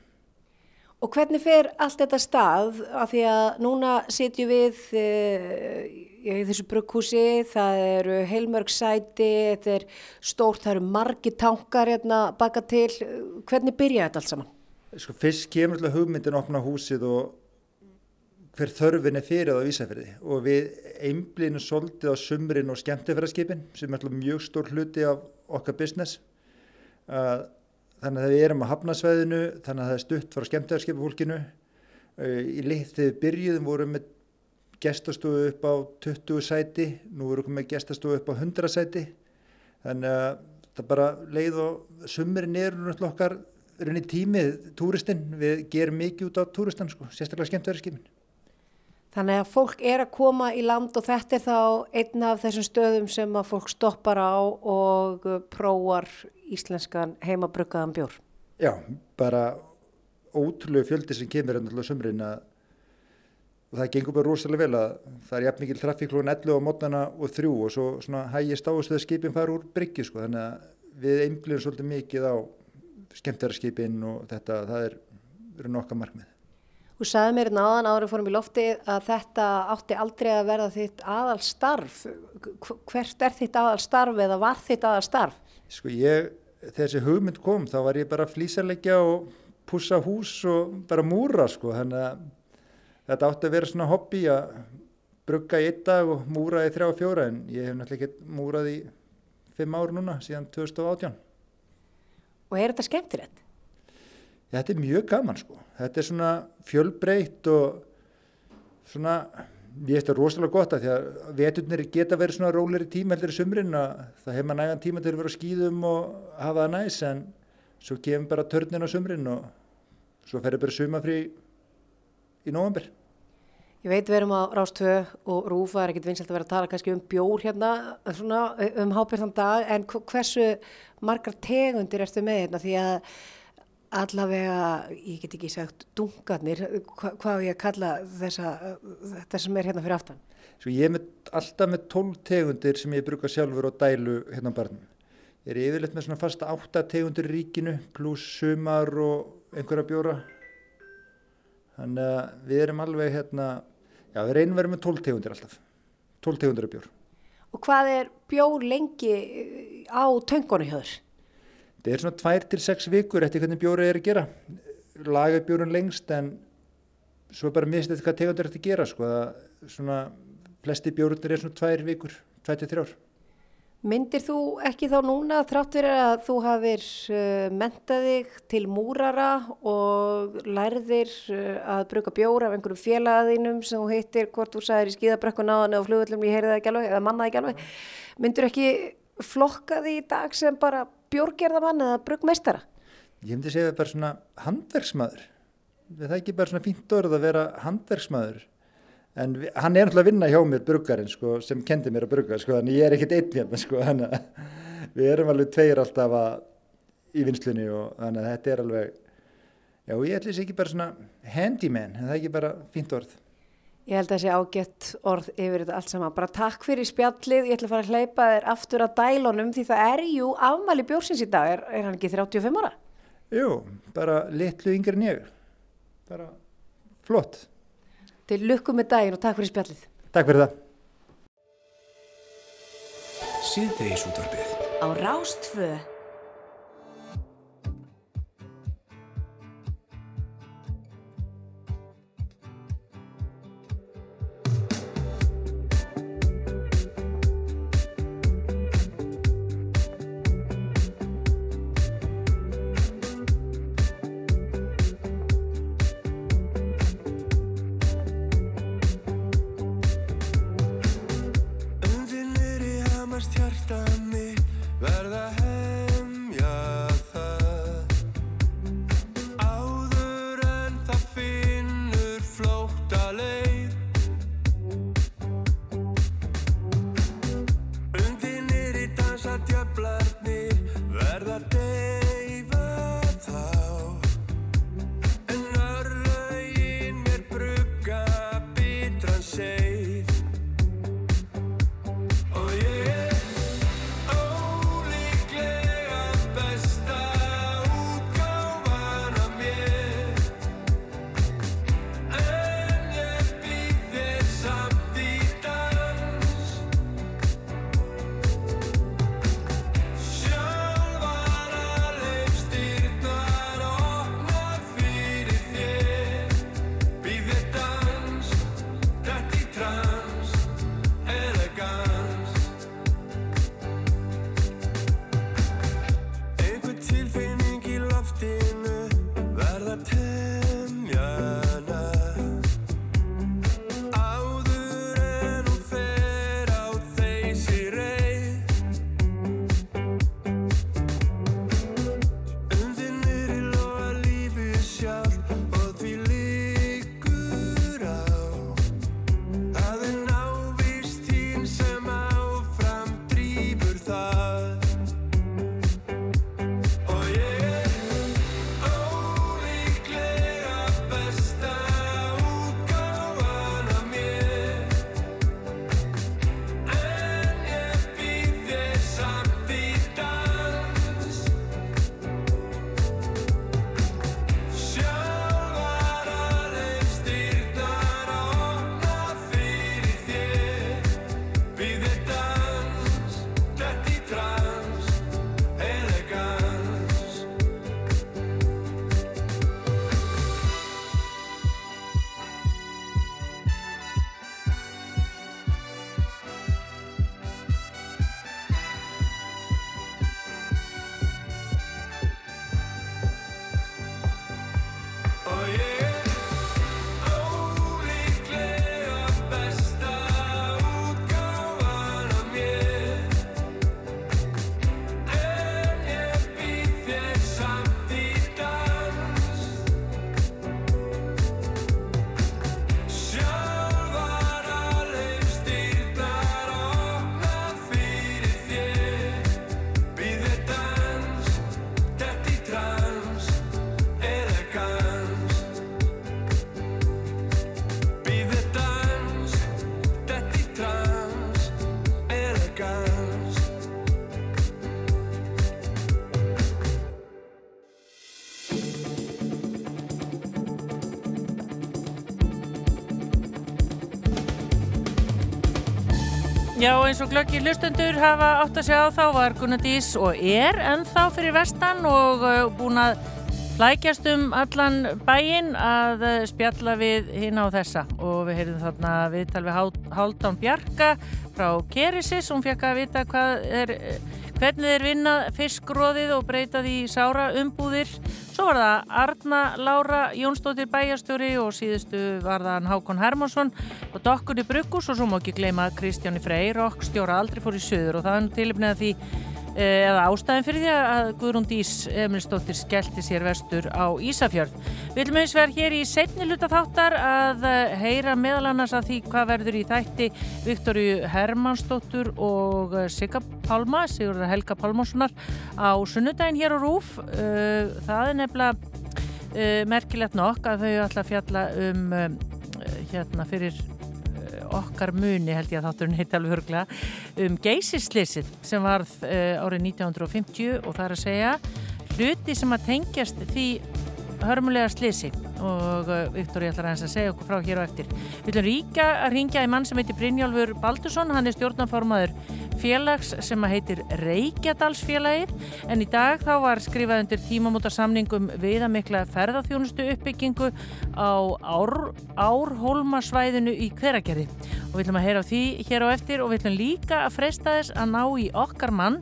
Og hvernig fer allt þetta stað af því að núna sitjum við uh, í þessu brugghúsi, það eru heilmörg sæti, þetta er stórt, það eru margi tankar hérna baka til, hvernig byrja þetta allt saman? Sko fyrst kemur alltaf hugmyndin að opna húsið og hver þörfin er fyrir það á Ísafjörði og við einblýnum svolítið á sumrin og skemmtifæraskipin sem er alltaf mjög stór hluti af okkar business. Uh, þannig að við erum á hafnasvæðinu, þannig að það er stutt frá skemmtifæraskipafólkinu. Uh, í lit þegar við byrjuðum vorum með gestastofu upp á 20 sæti, nú erum við gestastofu upp á 100 sæti. Þannig að það bara leið og sumrin er náttúrulega okkar runni tímið túristinn, við gerum mikið út á túristan sko, sérstaklega skemmtverðarskipin. Þannig að fólk er að koma í land og þetta er þá einn af þessum stöðum sem að fólk stoppar á og prófar íslenskan heimabruggaðan bjór. Já, bara ótrúlegu fjöldi sem kemur enn alltaf sumrin að það gengur bara rosalega vel að það er jafn mikil trafík klúin 11 á mótnana og þrjú og svo svona hægist áherslu að skipin fara úr bryggju sko þannig að við einblýðum svolítið mikið á skemmtverðarskipin og þetta, það er, er nokkað markmið. Þú sagði mér náðan árið fórum í loftið að þetta átti aldrei að verða þitt aðal starf. Hvert er þitt aðal starf eða var þitt aðal starf? Sko ég, þessi hugmynd kom þá var ég bara að flýsarleggja og pussa hús og bara múra sko. Þannig að þetta átti að vera svona hobby að brugga í einn dag og múra í þrjá og fjóra en ég hef náttúrulega ekki múrað í fimm ár núna síðan 2018. Og er þetta skemmtilegt? Þetta er mjög gaman sko. Þetta er svona fjölbreytt og svona, ég veist það rosalega gott að því að veturnir geta verið svona rólir í tíma heldur í sumrin að það hefur maður nægan tíma til að vera á skýðum og hafa það næs en svo gefum bara törnin á sumrin og svo ferður bara sumafrí í nóvambur. Ég veit við erum á Rástvö og Rúfa er ekkit vinsalt að vera að tala kannski um bjór hérna svona um hábjörnum dag en hversu margar tegundir ertu með hérna því að allavega, ég get ekki sagt dungarnir, hva, hvað ég að kalla þessa, þetta sem er hérna fyrir aftan? Svo ég er með, alltaf með 12 tegundir sem ég bruka sjálfur og dælu hérna barnum. Ég er yfirleitt með svona fasta 8 tegundir í ríkinu pluss sumar og einhverja bjóra. Þannig að við erum alveg hérna, já við reynum verið með 12 tegundir alltaf, 12 tegundir af bjór. Og hvað er bjór lengi á hjá þér? Það er svona 2-6 vikur eftir hvernig bjórið er að gera. Laga bjórun lengst en svo bara mistið hvað tegundir er að gera sko. Það, svona, flesti bjórunir er svona 2 vikur, 2-3 ár. Myndir þú ekki þá núna þrátt verið að þú hafir uh, mentaðig til múrara og lærðir uh, að bruka bjóra af einhverjum félagaðinum sem þú heitir hvort þú sagðir í skíðabrekku náðan eða flugvöldum ég heyrði það ekki alveg eða mannaði ekki alveg. Myndir ekki flokkaði í dag sem bara bjórgerðamann eða brugmeistara? Ég myndi segja bara svona handverksmaður. Það er ekki bara svona fínt orð að vera handverksmaður. En við, hann er náttúrulega að vinna hjá mér bruggarinn sko, sem kendi mér að brugga, sko, þannig ég er ekkert einn hérna, sko, þannig að við erum alveg tveir alltaf að, í vinslunni og þannig að þetta er alveg, já ég ætlis ekki bara svona handyman, en það er ekki bara fínt orð. Ég held að það sé ágætt orð yfir þetta allt saman. Bara takk fyrir spjallið, ég ætla að fara að hleypa þér aftur að dælunum því það er jú afmæli bjórsins í dag, er, er hann ekki 35 ára? Jú, bara litlu en ég. bara flott. Til lukku með daginn og takk fyrir spjallið. Takk fyrir það. Síðdeis útvarfið. Á Rástfö. Eins og glöggir hlustendur hafa átt að sjá þá var Gunnar Dís og er ennþá fyrir vestan og uh, búin að flækjast um allan bæinn að uh, spjalla við hinn á þessa. Og við heyrðum þarna viðtal við Hálfdán Bjarka frá Kerisis, hún fekk að vita hvað er, uh, hvernig þeir vinna fiskróðið og breyta því sára umbúðir. Svo var það Arna Lára Jónsdóttir bæjastjóri og síðustu var það Hákon Hermansson og Dokkunni Bruggus og svo má ekki gleyma Kristjáni Freyr og stjóra aldrei fór í söður og það er tilipnið að því eh, eða ástæðin fyrir því að Guðrún Dís Emilsdóttir skellti sér vestur á Ísafjörð. Við viljum eins vegar hér í setni luta þáttar að eh, heyra meðal annars að því hvað verður í þætti Viktoríu Hermannsdóttur og eh, Sigga Pálma, Sigurður Helga Pálmarssonar á sunnudaginn hér á Rúf. Það er nefnilega merkilegt nokk að þau ætla að fjalla um hérna fyrir okkar muni held ég að þátturinn heiti alveg hörglega um geysislisið sem varð uh, árið 1950 og það er að segja hluti sem að tengjast því hörmulega slisi og uh, Viktor ég ætlar aðeins að segja okkur frá hér og eftir. Við ætlum ríka að ringja í mann sem heitir Brynjálfur Baldursson, hann er stjórnaformaður félags sem að heitir Reykjadalsfélagið. En í dag þá var skrifað undir tímamóta samningum viðamikla ferðarþjónustu uppbyggingu á Ár, Árhólmasvæðinu í hveragerði. Og við ætlum að heyra á því hér á eftir og við ætlum líka að freysta þess að ná í okkar mann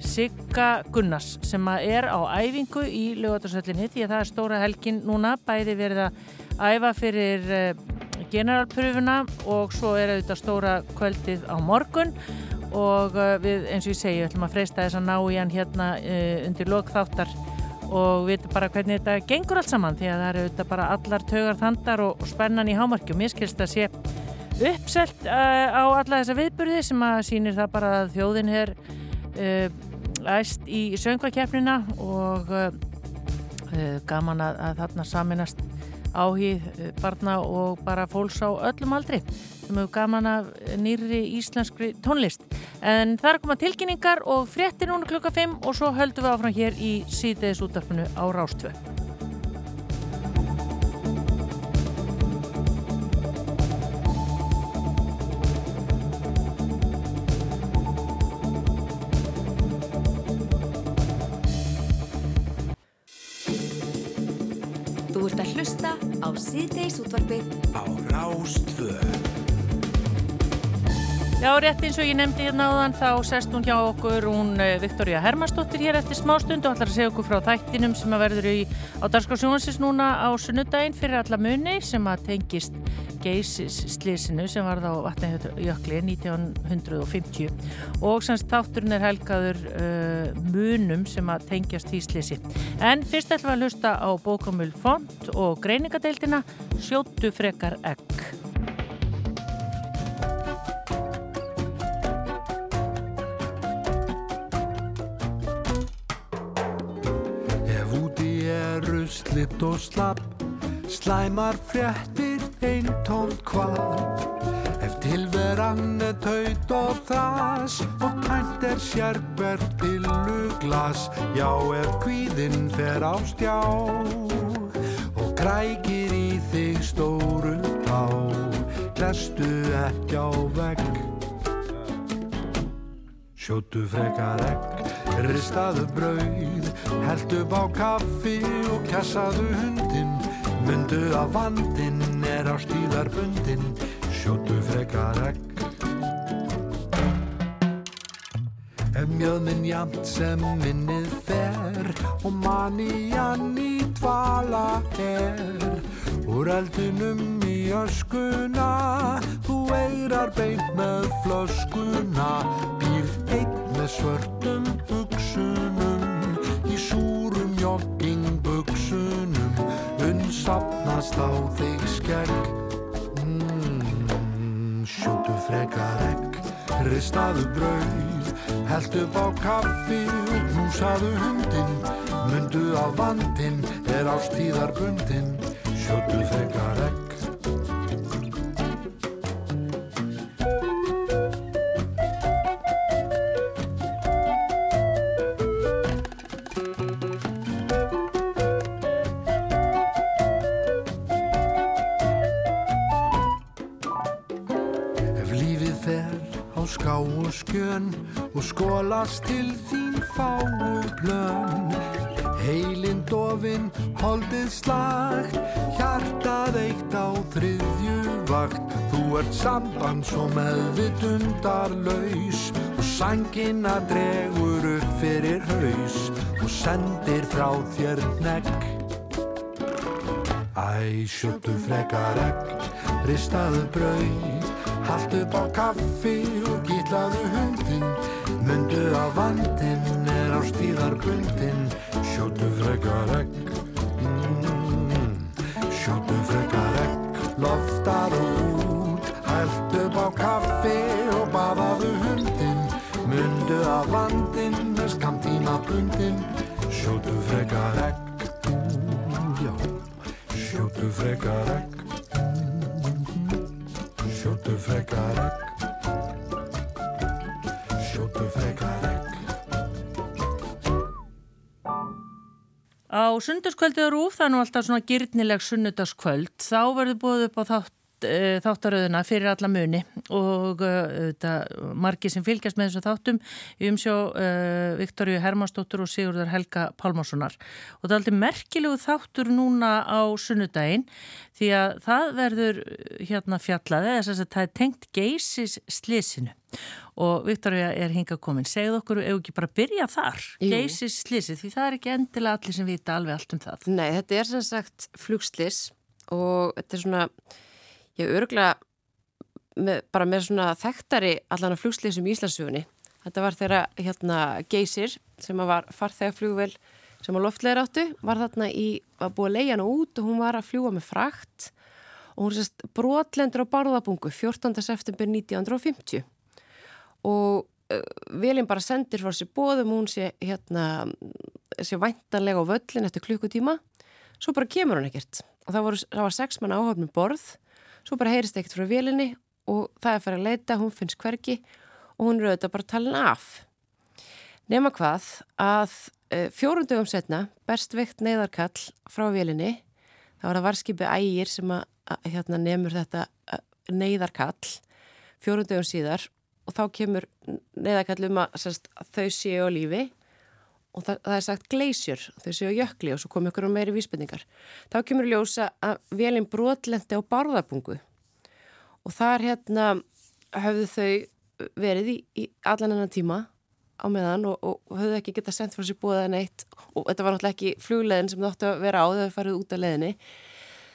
Sigga Gunnars sem að er á æfingu í lögatarsöllinni því að það er stóra helgin núna bæði verið að æfa fyrir uh, generalpröfuna og svo er auðvitað stóra kvöldið á morgun og uh, við eins og ég segi, við ætlum að freysta þess að ná í hann hérna uh, undir lokþáttar og við veitum bara hvernig þetta gengur allt saman því að það eru auðvitað bara allar tögar þandar og, og spennan í hámarki. Og mér skilst að sé uppselt á alla þessa viðburði sem að sýnir það bara að þjóðin er æst í söngvakeppnina og uh, gaman að, að þarna saminast áhið barna og bara fólks á öllum aldri sem hefur gaman af nýri íslenskri tónlist. En það er að koma tilkynningar og fréttir núna klukka 5 og svo höldum við áfram hér í síðdeðis útdarpinu á Rástvö. Á síðdeis útvarpið á Rástvö. Já, rétt eins og ég nefndi hérna áðan þá sest hún hjá okkur hún Viktoria Hermannsdóttir hér eftir smá stund og ætlar að segja okkur frá þættinum sem að verður í, á Darskásjónsins núna á sunnudaginn fyrir alla muni sem að tengist geysisslísinu sem var þá vatnajökli 1950 og semst þátturinn er helgaður uh, munum sem að tengjast því slísi. En fyrst ætlum við að hlusta á bókamul font og greiningadeildina Sjóttu frekar egg. Ef úti er ruslitt og slapp Slæmar fréttir einn tón kvart Ef tilveran er taut og þas Og tænt er sérber pilluglas Já, ef kvíðinn fer á stjá Og krækir í þig stóru tá Glestu ekki á vegg. Sjóttu frekar egg, ristaðu brauð, held upp á kaffi og kessaðu hundin. Mundu að vandin er á stíðarbundin, sjóttu frekar egg. Ef mjöðminn jamt sem minnið fer og manían í dvala er, úr eldinum í öskuna, þú eirar beint með flöskuna, býr einn með svörtum buksunum, í súrum joggingbuxunum, unnsapnast á þig skegg. Mm, sjótu frekar egg, ristaðu brauð, held upp á kaffi og knúsaðu hundin, mundu að vandin er á stíðarbundin, sjótu frekar egg. Skólast til þín fáu plön Heilin dofin, holdið slagt, hjartað eitt á þriðju vakt. Þú ert samband svo meðvitundarlaus og sængina dregur upp fyrir haus og sendir frá þér negg Æ, sjötu frekar egg, ristaðu brauð, haldt upp á kaffi og gítlaðu hundin, mundu að vandin er á stíðarbundin, sjötu frekar egg, mm, sjötu frekar egg, loftar út, haldt upp á kaffi og baðaðu hundin, mundu að vandin er skamtíma bundin, sjötu frekar egg, já. Sjóttu frekar egg Á Rúf, það er nú alltaf svona gyrnileg sunnudagskvöld, þá verður búið upp á þátt, e, þáttaröðuna fyrir alla muni og e, þetta, margir sem fylgjast með þessu þáttum umsjó e, Viktoríu Hermannsdóttur og Sigurðar Helga Pálmarssonar. Og það er alltaf merkilegu þáttur núna á sunnudaginn því að það verður hérna fjallaði, þess að það er tengt geysis slísinu og Viktoria er hinga komin. Segð okkur, ef ekki bara byrja þar? Geysis slísi, því það er ekki endilega allir sem vita alveg allt um það. Nei, þetta er sem sagt flugslis og þetta er svona ég örgla með, bara með svona þekktari allan að flugslisum í Íslandsögunni þetta var þeirra hérna geysir sem var farþegaflugvel sem að loftleira áttu, var þarna í var búið að leia hana út og hún var að fljúa með frakt. Og hún sérst brotlendur á barðabungu 14. september 1950 og uh, velin bara sendir frá sér bóðum hún sé hérna sé væntanlega á völlin eftir klukkutíma. Svo bara kemur hún ekkert. Og það, voru, það var sex mann áhafnum borð. Svo bara heyrist ekkert frá velinni og það er farið að leita, hún finnst hverki og hún er auðvitað bara talin af. Nema hvað að uh, fjórundögum setna berst veikt neyðarkall frá velinni það var að varskipi ægir sem að, að hérna, nefnur þetta neyðarkall. Fjórundögum síðar og þá kemur neyðarkall um að, að þau séu á lífi og það, það er sagt gleysjur, þau séu á jökli og svo kom ykkur á meiri vísbendingar. Þá kemur ljósa að velin brotlendi á barðabungu og þar hérna höfðu þau verið í, í allan enna tíma á meðan og, og höfðu ekki getað sendt frá sér búið neitt og þetta var náttúrulega ekki flugleðin sem þáttu að vera á þau farið út af leðinni.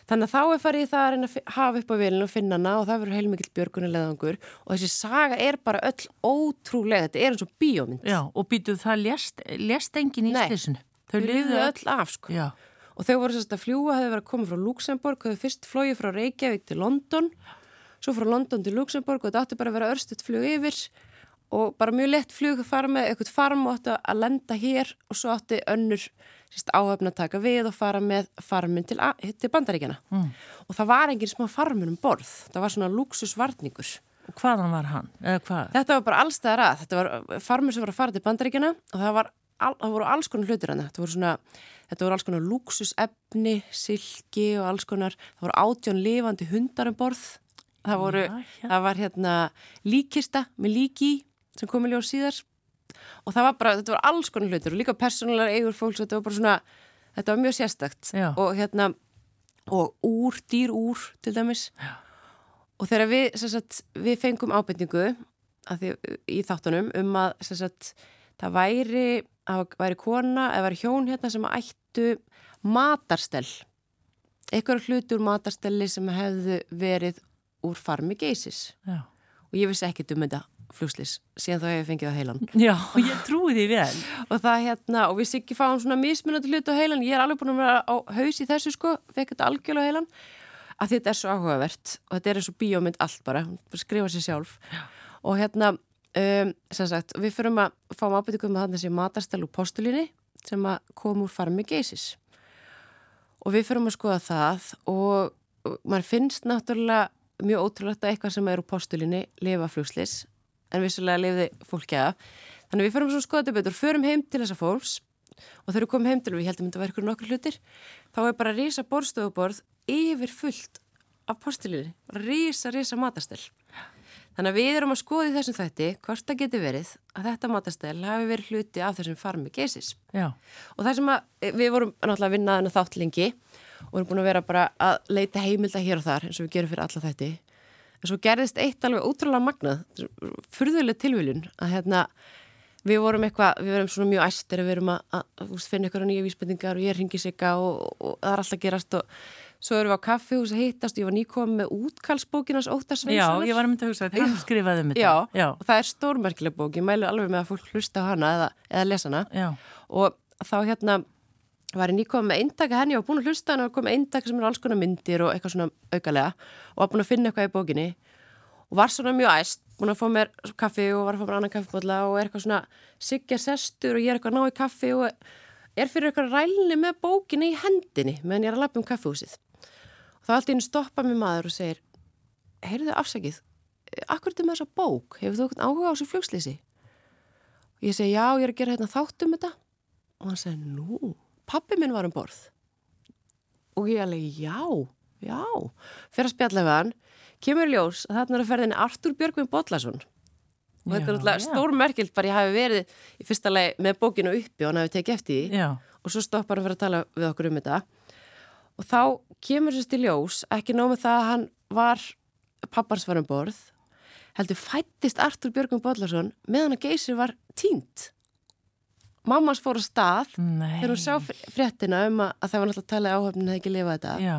Þannig að þá er farið það að reyna að hafa upp á velinu og finna hana og það verður heilmikill björgunulegangur og þessi saga er bara öll ótrúlega, þetta er eins og bíómynd. Já, og býtuð það lést, lést engin í slísinu. Þau liðu öll af sko. Já. Og þau voru sérst að fljúa, þau verið að koma frá Luxemburg, þau fyrst flóið frá Reykjavík til London, svo frá London til Luxemburg og þetta átti bara að vera örstuðt flug yfir og bara mjög lett flug að fara með eitthvað farm og átti að lenda hér og svo átti önnur áhafna að taka við og fara með farmin til, til bandaríkjana Mm. og það var engin smá farmin um borð það var svona luxusvarningur Og hvaðan var hann? Hvað? Þetta var bara allstæðar að þetta var farmur sem var að fara til bandaríkjana og það, var, al, það voru alls konar hlutir hann þetta voru svona, þetta voru alls konar luxusefni silki og alls konar það voru átjón lifandi hundar um borð það voru, Já, já. það var hérna líkista með líki sem kom í ljós síðar og það var bara, þetta var alls konar hlutir og líka persónulegar eigur fólks og þetta var bara svona þetta var mjög sérstakt Já. og hérna og úr, dýr úr til dæmis Já. og þegar við, sagt, við fengum ábyrningu því, í þáttunum um að sagt, það væri, að væri kona eða væri hjón hérna sem ættu matarstell eitthvað hluti úr matarstelli sem hefðu verið úr farmi geysis Já. og ég vissi ekkert um þetta flugslis, síðan þá hef ég fengið á heilan Já, ég trúi því vel. Og það hérna, og við sikki fáum svona mismunandi hlut á heilan, ég er alveg búin að vera á haus í þessu sko, fekk þetta algjörlega á heilan að þetta er svo áhugavert og þetta er eins og bíómynd allt bara, skrifa sér sjálf. Já. og hérna um, sem sagt, við fyrum að fáum ábyrtingum með þarna sem matarstæl úr postulinni sem að koma úr farmi geysis. Og við fyrum að skoða það og, og maður finnst náttúrulega mjög ótrúlegt að eitthvað sem er úr postulinni lifa flugslis en vissulega lifði fólki af. Þannig við förum svo að skoða þetta betur, förum heim til þessa fólks og þegar við komum heim til og við heldum að þetta verður nokkur hlutir, þá er bara rísa borstofuborð yfir fullt af postilínu, rísa, rísa matastel. Þannig að við erum að skoða í þessum þætti hvort það geti verið að þetta matastel hafi verið hluti af þessum farmi geysis. Já. Og það sem að við vorum náttúrulega að vinna þennan þátt lengi og erum búin að vera bara að leita heimilda hér og þar eins og við gerum fyrir alla þætti en svo gerðist eitt alveg ótrúlega magnað furðuleg tilviljun að hérna við vorum eitthvað, við verum svona mjög æstir við verum að, að, að finna eitthvað nýja vísbendingar og ég ringi sig og, og, og það er alltaf gerast og svo erum við á kaffi og hittast og ég var nýkomið með útkalsbókinans Óttar Sveinssonar Já, ég var að mynda að hugsa að það skrifaði um þetta Já, Já. og það er stórmerkileg bók, ég mælu alveg með að fólk hlusta á hana eða, eða lesa hana Já. og þá hérna var ég nýkomið með eindaka henni og búin að hlusta hana og komið eindaka sem eru alls konar myndir og eitthvað svona aukalega og var búin að finna eitthvað í bókinni og var svona mjög æst, búin að fá mér kaffi og var að fá mér annan kaffibólla og er eitthvað svona siggja sestur og ég er eitthvað að ná í kaffi og er fyrir eitthvað rælni með bókinni í hendinni meðan ég er að lappa um kaffihúsið. Og þá allt í hennu stoppa mér maður og segir heyrðu afsakið, akkur er þetta með þessa bók? Er hérna um og hann segi nú, pappi minn var um borð. Og ég alveg, já, já. Fyrir að spjalla við hann kemur ljós að þarna er að ferðinni Artur Björgvin Bodlason og þetta er já. stórmerkild bara ég hafi verið í fyrsta lagi með bókinu uppi og hann hafi tekið eftir því. Já. og svo stoppar hann fyrir að tala við okkur um þetta. Og þá kemur sérst í ljós ekki nóg með það að hann var pappars var um borð heldur fættist Artur Björgum Bodlason meðan að Geysir var tínt Mammas fór á stað Nei. þegar hún sá fr- fréttina um að, að það var náttúrulega að áhöfnin hefði ekki lifað þetta Já.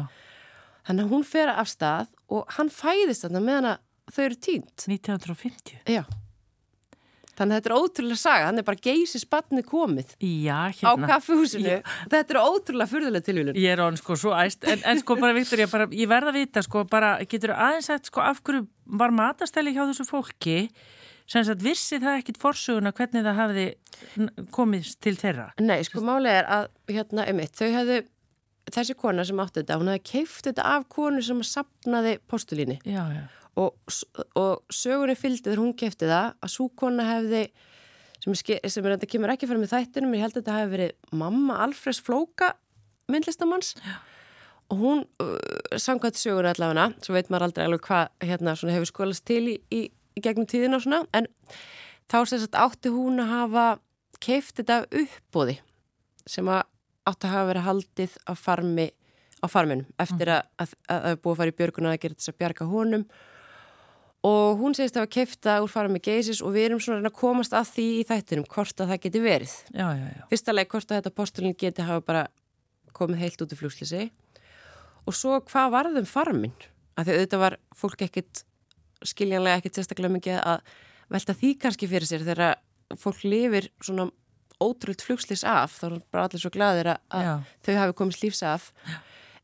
þannig að hún fer af stað og hann fæðist þarna meðan að þau eru tínt 1950 Já Þannig að þetta er ótrúlega saga, hann er bara geysi spatni komið Já, á hérna. kaffihúsinu. Þetta er ótrúlega furðulega tilvílun. Ég er án sko svo æst, en, en sko bara Viktor, ég, ég verða að vita sko bara, getur aðeins sagt sko af hverju var matastæli hjá þessu fólki sem sagt vissi það ekkit forsöguna hvernig það hafði komist til þeirra? Nei, sko málið er að hérna um eitt, þau hefðu, þessi kona sem átti þetta, hún hefði keift þetta af konu sem sapnaði postulíni. Já, já. Og, og sögunni fylgdi þegar hún keifti það að svo kona hefði, sem er, sem er þetta kemur ekki fyrir með þættinum, ég held að þetta hefði verið mamma Alfreds Flóka myndlistamanns. Og hún, uh, samkvæmt sögunni allavega, svo veit maður aldrei alveg hvað hérna, hefur skólast til í, í, í gegnum tíðina og svona, en þá sem sagt átti hún að hafa keift þetta uppbóði sem að átti að hafa verið haldið á farmi á farminum eftir að, að, að, að búið að fara í björguna að gera þess að bjarga honum. Og hún segist að hafa keifta úr farmi geisis og við erum svona að komast að því í þættinum hvort að það geti verið. Já, já, já. fyrsta leið hvort að þetta postulin geti hafa bara komið heilt út í fljóslýsi og svo hvað varðum farmin að því auðvitað var fólk ekkit skiljanlega ekkit sérstaklega mikið að velta því kannski fyrir sér þegar fólk lifir svona ótrúld fljóslýs af þá er bara allir svo gladir að, Já. þau hafi komist lífs af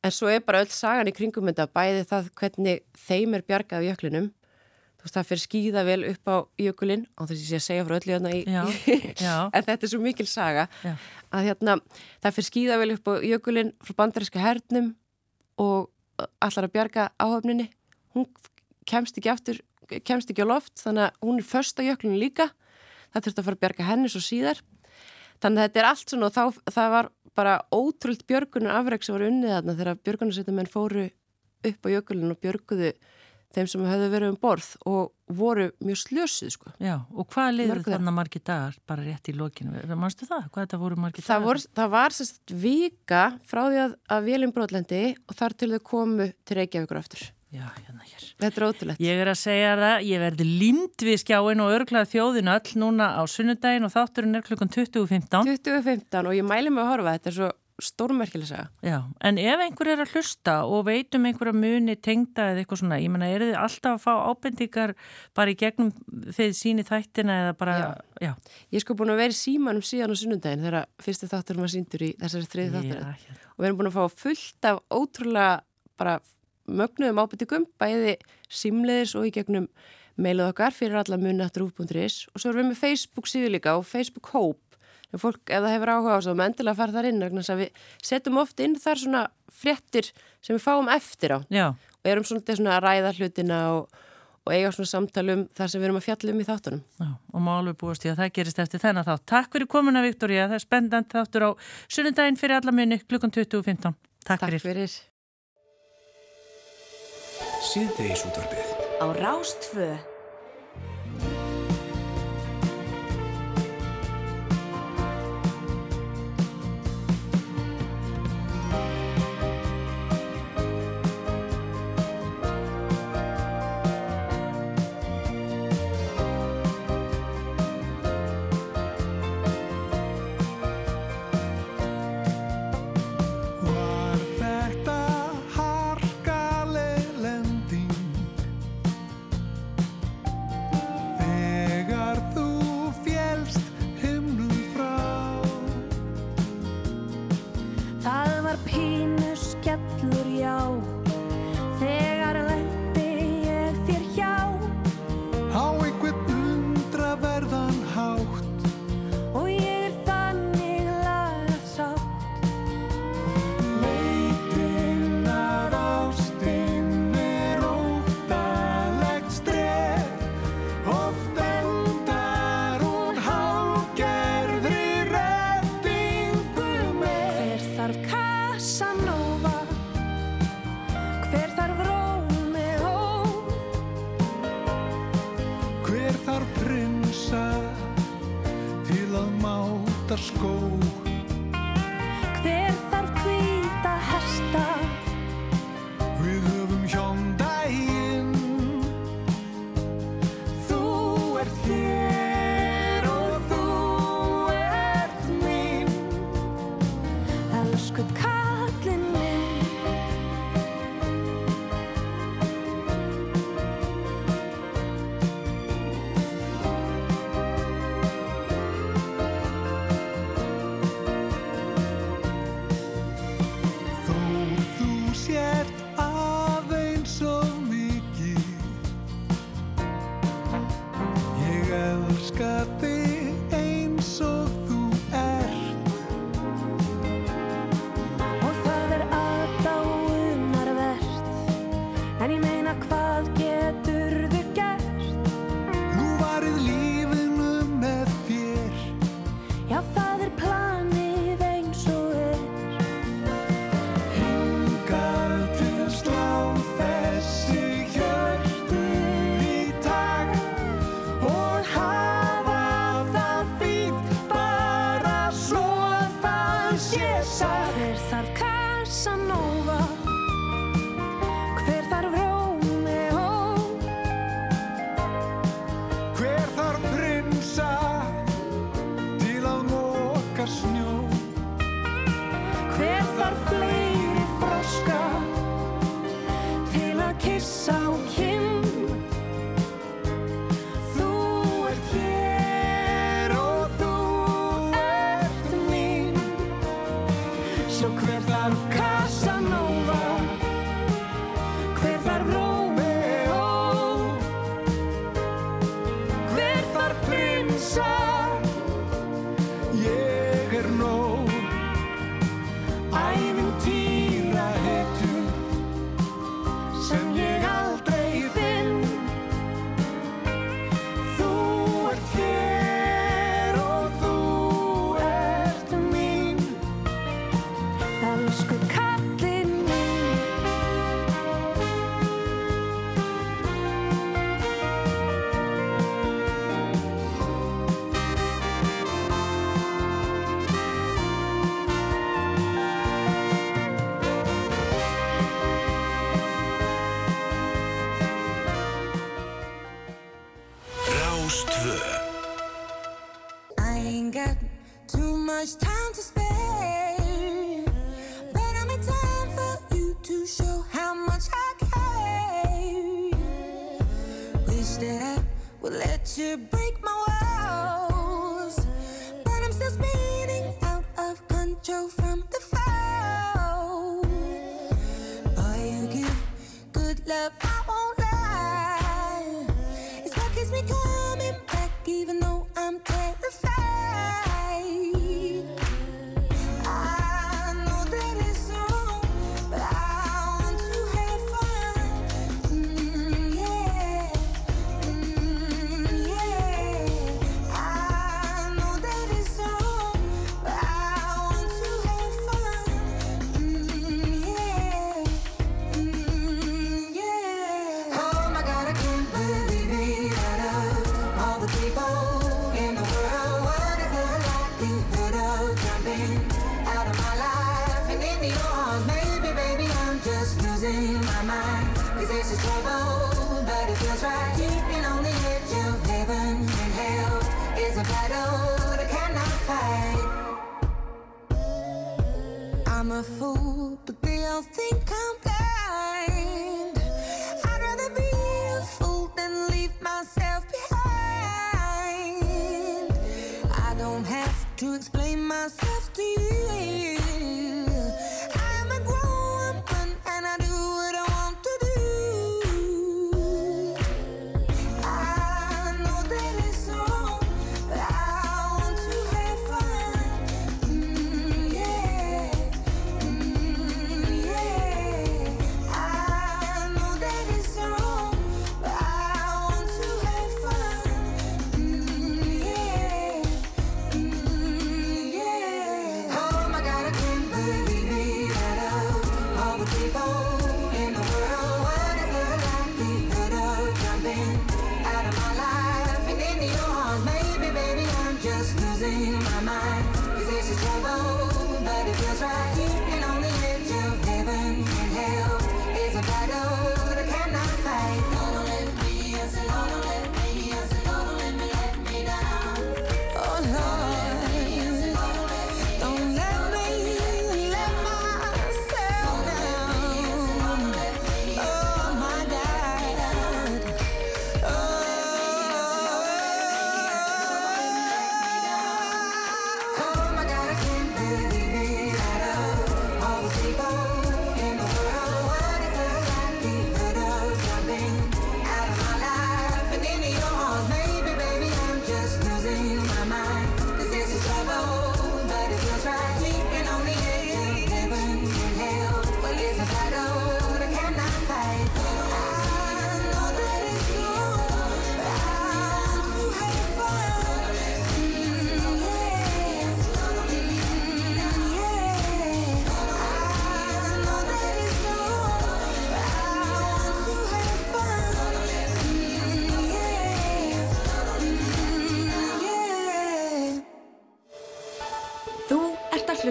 en svo er bara öll sagan í kringum þetta bæði það hvernig þeim er bjargað af jöklinum þú veist það fyrir skýða vel upp á jökulinn á þess að ég segja frá öllu hérna í, Já, já. en þetta er svo mikil saga Já. að hérna það fyrir skýða vel upp á jökulinn frá bandaríska hernum og allar að bjarga áhöfninni hún kemst ekki aftur kemst ekki á loft þannig að hún er först á jöklinu líka það þurfti að fara að bjarga henni svo síðar þannig að þetta er allt svona og þá, það var bara ótrúld björgunar afreg sem var unnið þarna þegar björgunarsveitum fóru upp á jökulinu og björguðu þeim sem höfðu verið um borð og voru mjög slösuð sko. Já, og hvað liður þarna margir dagar bara rétt í lokinu? Manstu það? Hvað þetta voru margir Það, dagar? vor, það var sérst vika frá því að, að vélum brotlendi og þar til þau komu til Reykjavíkur aftur. Já, hérna hér. Þetta er ótrúlegt. Ég er að segja það, ég verði límt við skjáin og örglað þjóðin öll núna á sunnudaginn og þátturinn er klukkan 20.15. 2015 og ég mæli mig að horfa, þetta er svo stórmerkileg saga. Já, en ef einhver er að hlusta og veit um einhverja muni tengda eða eitthvað svona, ég menna, eru þið alltaf að fá ábendingar bara í gegnum þeir síni þættina eða bara, já. Já. Ég sko búin að vera í símanum síðan á sunnundaginn þegar fyrsti þátturum var síndur í þessari þriði þáttur. Já, Og við erum búin að fá fullt af ótrúlega bara mögnuðum ábendingum, bæði símleiðis og í gegnum mailið okkar fyrir alla muni.ruf.is og svo erum við með Facebook síðu líka og Facebook Hope ef fólk, ef það hefur áhuga á þessu, þá endilega fara þar inn þess að við setjum oft inn þar svona fréttir sem við fáum eftir á Já. og erum svona, svona að ræða hlutina og, og eiga svona samtalum þar sem við erum að fjalla um í þáttunum Já, og má alveg búast í að það gerist eftir þennan þátt. Takk fyrir komuna, Viktoria. Það er spendant þáttur á sunnudaginn fyrir alla muni klukkan 20.15. Takk, Takk fyrir. Síðdeis útvarfið. Á Rástfö já.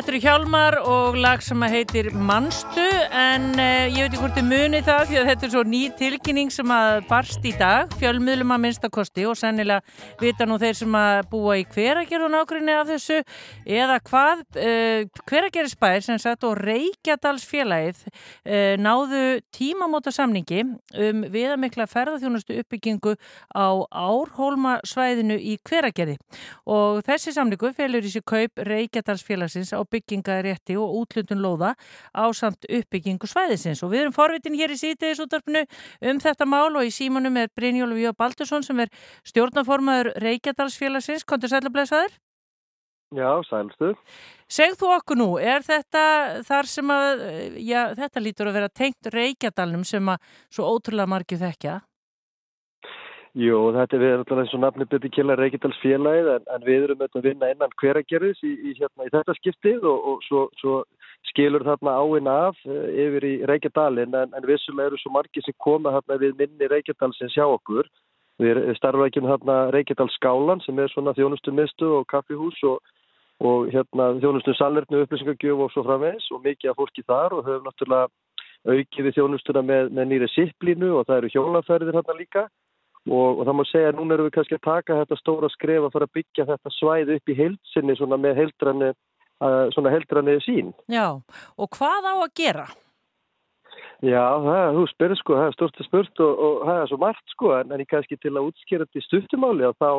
Þetta eru Hjálmar og lag sem heitir Manstu en uh, ég veit ekki hvort þið muni það því að þetta er svo ný tilkynning sem að barst í dag, fjölmiðlum að minnstakosti og sennilega vita nú þeir sem að búa í hveragerðun ákveðinni af þessu eða hvað uh, hveragerðisbær sem sagt og Reykjadalsfélagið uh, náðu tímamóta samningi um viðamikla ferðarþjónustu uppbyggingu á Árhólma svæðinu í hveragerði. Og þessi samningu felur í sig kaup Reykjadalsfélagsins á byggingarétti og útlundun lóða á samt uppbyggingu svæðisins og við erum forvitin hér í sítiðisúttarpinu um þetta mál og í símanum er Brynjólf Jó Baldursson sem er stjórnaformaður Reykjadalsfélagsins, kontur sælublesaður? Já, sælstu. Segð þú okkur nú, er þetta þar sem að, já, þetta lítur að vera tengt Reykjadalnum sem að svo ótrúlega margir þekkja? Jú, þetta er alltaf eins og nafni byrði killa Reykjadalsfélagið en, en við erum að vinna innan hveragerðis í, í, hérna, í þetta skiptið og, og svo, svo skilur þarna áinn af uh, yfir í Reykjadalinn en, en vissulega eru svo margir sem koma þarna við minni Reykjadalsins hjá okkur. Við starfum ekki um þarna Reykjadalsskálan sem er svona þjónustu mistu og kaffihús og, og hérna þjónustu salverðnu upplýsingagjöf og svo framvegs og mikið af fólki þar og höfum náttúrulega aukið við þjónustuna með, með nýri sipplínu og það eru hjólaferðir hérna líka og, og það má segja að núna erum við kannski að taka þetta stóra skref að fara að byggja þetta svæði upp í heilsinni svona með heildranni, uh, sín. Já, og hvað á að gera? Já, það, þú spyrir sko, það er stort að spurt og, og það er svo margt sko, en, en kannski til að útskýra þetta í stuttumáli að þá,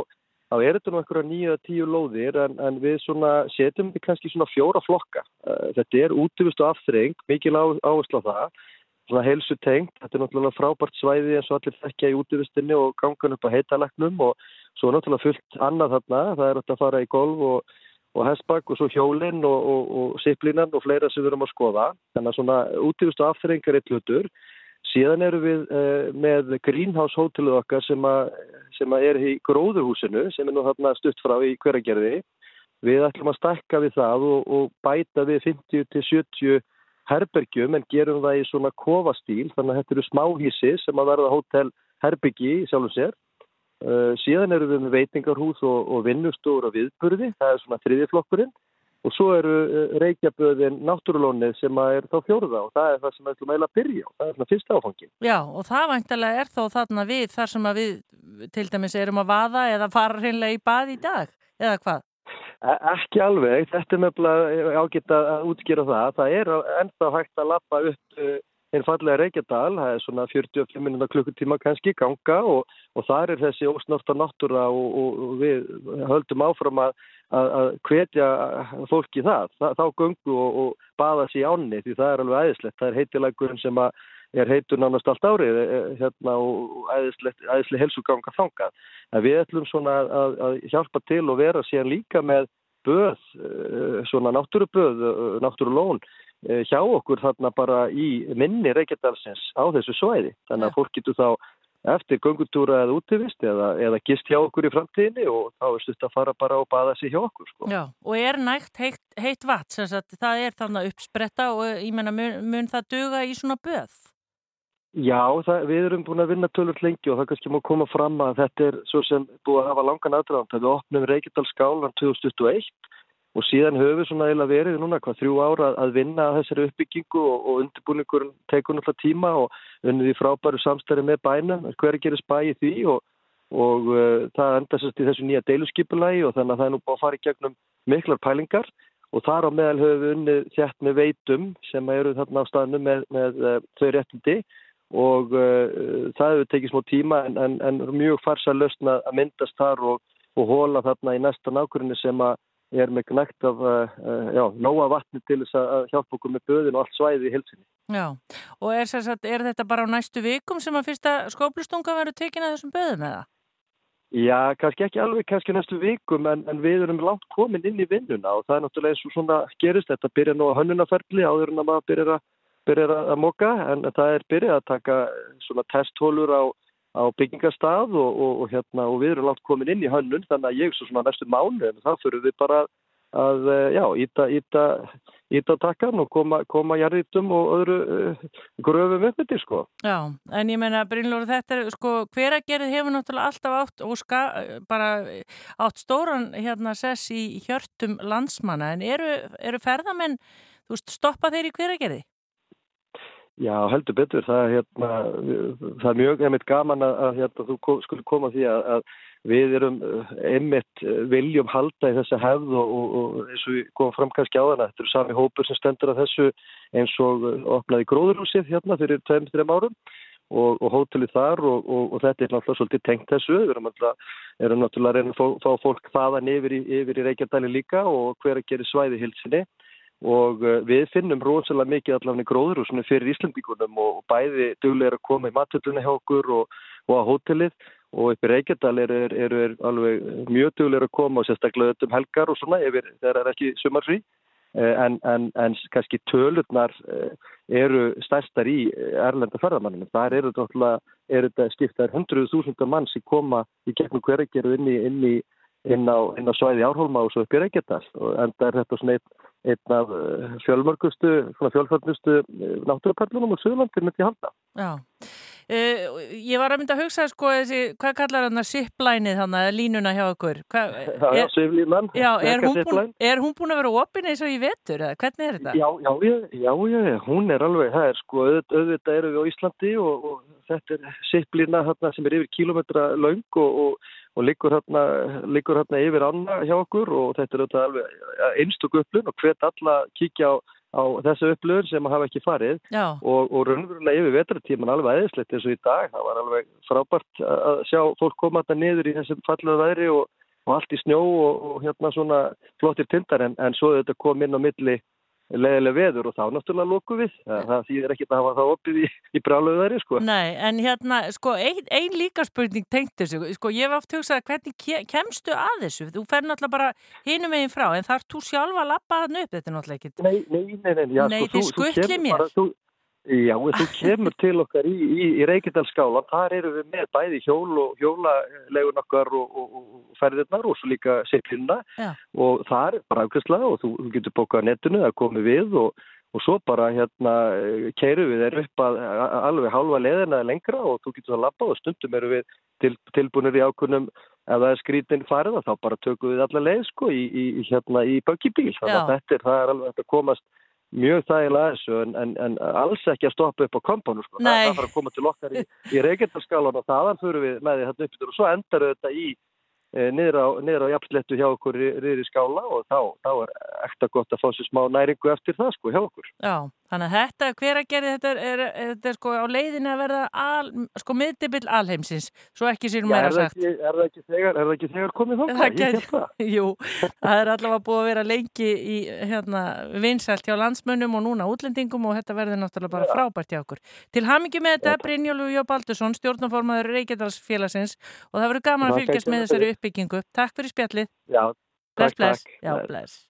þá er þetta nú einhverja nýja tíu lóðir en, en við svona setjum þetta kannski svona fjóra flokka. Uh, þetta er útvist og afþreng, mikil á, áherslu á það, svona heilsu tengt, þetta er náttúrulega frábært svæði eins og allir þekkja í útvistinni og gangan upp á heitalagnum og svo náttúrulega fullt annað þarna, það er að fara í golf og og hessbakk og svo hjólinn og, og, og siplinan og fleira sem við erum að skoða. Þannig að svona útífust og afþrengar eitt hlutur. Síðan eru við eh, með Greenhouse hóteluð okkar sem, að, sem að er í gróðuhúsinu sem er nú þarna stutt frá í hveragerði. Við ætlum að stakka við það og bæta við 50-70 herbergjum en gerum það í svona kofastíl. Þannig að þetta eru smáhísi sem að verða hótel herbyggi í sjálfum sér. Uh, síðan eru við með veitingarhús og, og vinnustúr og viðburði, það er svona þriðiflokkurinn og svo eru uh, reykjaböðin náttúrulónið sem er þá fjóruða og það er það sem við ætlum að byrja og það er svona fyrsta áfangi. Já og það væntalega er þó þarna við þar sem við til dæmis erum að vaða eða fara hreinlega í bað í dag eða hvað? E ekki alveg, þetta er meðal ágætt að útskýra það, það er ennþá hægt að lappa upp einn fallega Reykjadal, það er svona 45 minúta klukkutíma kannski ganga og, og þar er þessi ósnorta náttúra og, og, og við höldum áfram að, að, að hvetja fólki það, það þá gungu og baða sér í ánni því það er alveg æðislegt, það er heitilegurinn sem er heitur nánast allt árið e, e, hérna, og æðislega helsuganga þangað. En við ætlum svona að, að hjálpa til og vera síðan líka með böð, e, svona náttúruböð, náttúrulón Eh, hjá okkur þarna bara í minni Reykjadalsins á þessu svæði. Þannig að fólk getur þá eftir gungutúra eða útivist eða, eða gist hjá okkur í framtíðinni og þá er stutt að fara bara og baða sig hjá okkur. Sko. Já, og er nægt heitt, heitt vatn, það er þannig uppspretta og ég menna mun, mun það duga í svona böð? Já, það, við erum búin að vinna tölur lengi og það kannski má koma fram að þetta er svo sem búið að hafa langan aðdraðan. Það við opnum Reykjadalskálan 2021 og síðan höfum við svona eiginlega verið núna hvað þrjú ára að vinna að þessari uppbyggingu og, og undirbúningur tekur náttúrulega tíma og unnið í frábæru samstæri með bænum, hver gerir spæði því og, og uh, það endast í þessu nýja deiluskipulagi og þannig að það er nú búin að fara í gegnum miklar pælingar og þar á meðal höfum við unnið þjætt með veitum sem eru þarna á staðinu með, með uh, þau réttindi og uh, það hefur tekið smá tíma en, en, en mjög farsa löstna að myndast þar og, og hóla þarna í næsta nákvæmni sem að er með knægt af uh, já, nóga vatni til þess að hjálpa okkur með böðin og allt svæði í hilsinni. Já, og er, sagt, er þetta bara á næstu vikum sem að fyrsta skóplustunga verður tekin að þessum böðum eða? Já, kannski ekki alveg kannski næstu vikum en, en við erum langt komin inn í vinnuna og það er náttúrulega eins og svona gerist þetta byrja nú á hönnunaferli áður en að maður byrja að, byrja að moka en það er byrja að taka svona testhólur á á byggingarstað og, og, og, hérna, og við erum látt komin inn í hönnun þannig að ég svo svona næstu mánu en þá fyrir við bara að eh, já, íta, íta, íta takkan og koma, koma jarðítum og öðru uh, gröfum upp þetta sko. Já, en ég menna Brynlóri þetta er sko hveragerið hefur náttúrulega alltaf átt og ska, bara átt stóran hérna sess í hjörtum landsmanna en eru, eru ferðamenn, þú veist, stoppa þeir í hveragerið? Já, heldur betur. Það, hérna, það er mjög einmitt gaman að, hérna, þú kom, skulle koma því að, að við erum eh, einmitt eh, viljum halda í þessu hefð og, og, og eins og við komum fram kannski á þarna. Þetta eru sami hópur sem stendur að þessu eins og opnaði gróðurhúsið hérna fyrir 2-3 árum og, og hótelið þar og þetta er náttúrulega svolítið tengt þessu. Við erum erum náttúrulega að reyna að fá, fá fólk þaðan yfir í, í Reykjadali líka og hver að gera svæði hilsinni og eh, við finnum rosalega mikið allavega og fyrir Íslandíkunum og bæði duglega að koma í matölduna hjá okkur og, og á hótelið. Og upp í Reykjadal eru er, er, er alveg mjög duglega að koma og sérstaklega um helgar og svona ef það er ekki sumarfrí. Eh, en, en, en kannski tölurnar eh, eru stærstar í erlenda ferðamanninu. Það eru þetta skiptaðir hundruðu þúsundar mann sem koma í gegnum hverjargeru inn inn inn inn á svæði árhólma og svo upp í Reykjadal. Og enda er þetta svona einn, einn af eh, fjölmörgustu, fjölförnustu eh, náttúruperlunum og söglandir myndi halda. Já, Uh, ég var að mynda að hugsa sko þessi, hvað kallar hann að siplænið þannig að línuna hjá okkur Hva, Já, já, sviflínan. Já, er hún, búin, er hún búin að vera opin eins og í vetur eða hvernig er þetta? Já, já, já, hún er alveg, það er sko, auð- auðvitað eru við á Íslandi og, og þetta er siplína hérna, sem er yfir kílometra laung og, og, og liggur hérna, yfir anna hjá okkur og þetta er auðvitað alveg einstök upplun og hvet alla kíkja á, á þessu upplun sem hafa ekki farið. Já. og, og raunverulega yfir vetratíman alveg eðislegt eins og í dag, það var alveg frábært að sjá fólk koma þetta niður í þessum fallega veðri og, og allt í snjó og, og hérna svona flottir tindar. En, en svo þetta kom inn á milli leðilega veður og þá náttúrulega lóku við. Það, það þýðir ekki að hafa það opið í, í bráluðu veðri sko. Nei, en hérna, sko, ein, ein líka spurning tengt þessu, sko, ég hef oft hugsað hvernig ke- kemstu að þessu, þú fer náttúrulega bara hinum megin frá, en þarf þú sjálfa að lappa hann upp, þetta er náttúrulega ekki Nei, nei, nei, nei, já, Nei, sko, þú- þú kemur bara- þú, Já, þú kemur til okkar í, í, í Reykjadalskálan, þar eru við með bæði hjól og hjólalegun okkar og, og, og ferðirnar og svo líka seiklunna Já. og það er bara afkvæmstlega og þú, þú getur bókað netinu að komi við og, og svo bara hérna keiru við þeir upp að, að, alveg hálfa leðina lengra og þú getur að labba og stundum eru við til, tilbúinir í ákunnum ef það er skrítin farið þá bara tökum við alla leið sko í, í, hérna, í böggibíl. Þannig að þetta er, það er alveg að komast mjög þægilega þessu en, en, en alls ekki að stoppa upp á kompánu sko. það, þarf að koma til okkar í, í Reykjadalskálan og þaðan fyrir við með því hérna upp og svo endar þetta í e, niður á, á jafnslettu hjá okkur niður í skála og þá, þá er ekta gott að fá sér smá næringu eftir það sko hjá okkur. Já, þannig að þetta, hver að gera þetta er, er, er, þetta sko á leiðinu að verða al, sko miðdibill alheimsins, svo ekki sér er, það sagt. ekki, er, það ekki þegar, er það ekki þegar komið? Það Ég held það. Jú, það er allavega búið að vera lengi í hérna, vinsælt hjá landsmönnum og núna útlendingum og þetta verður náttúrulega bara frábært hjá okkur. Til hamingi með þetta, Brynjólu Jó Baldursson, stjórnaformaður Reykjadalsfélagsins og það verður gaman að fylgjast með þessari uppbyggingu. Takk fyrir spjallið. Já, Bless, takk, bless.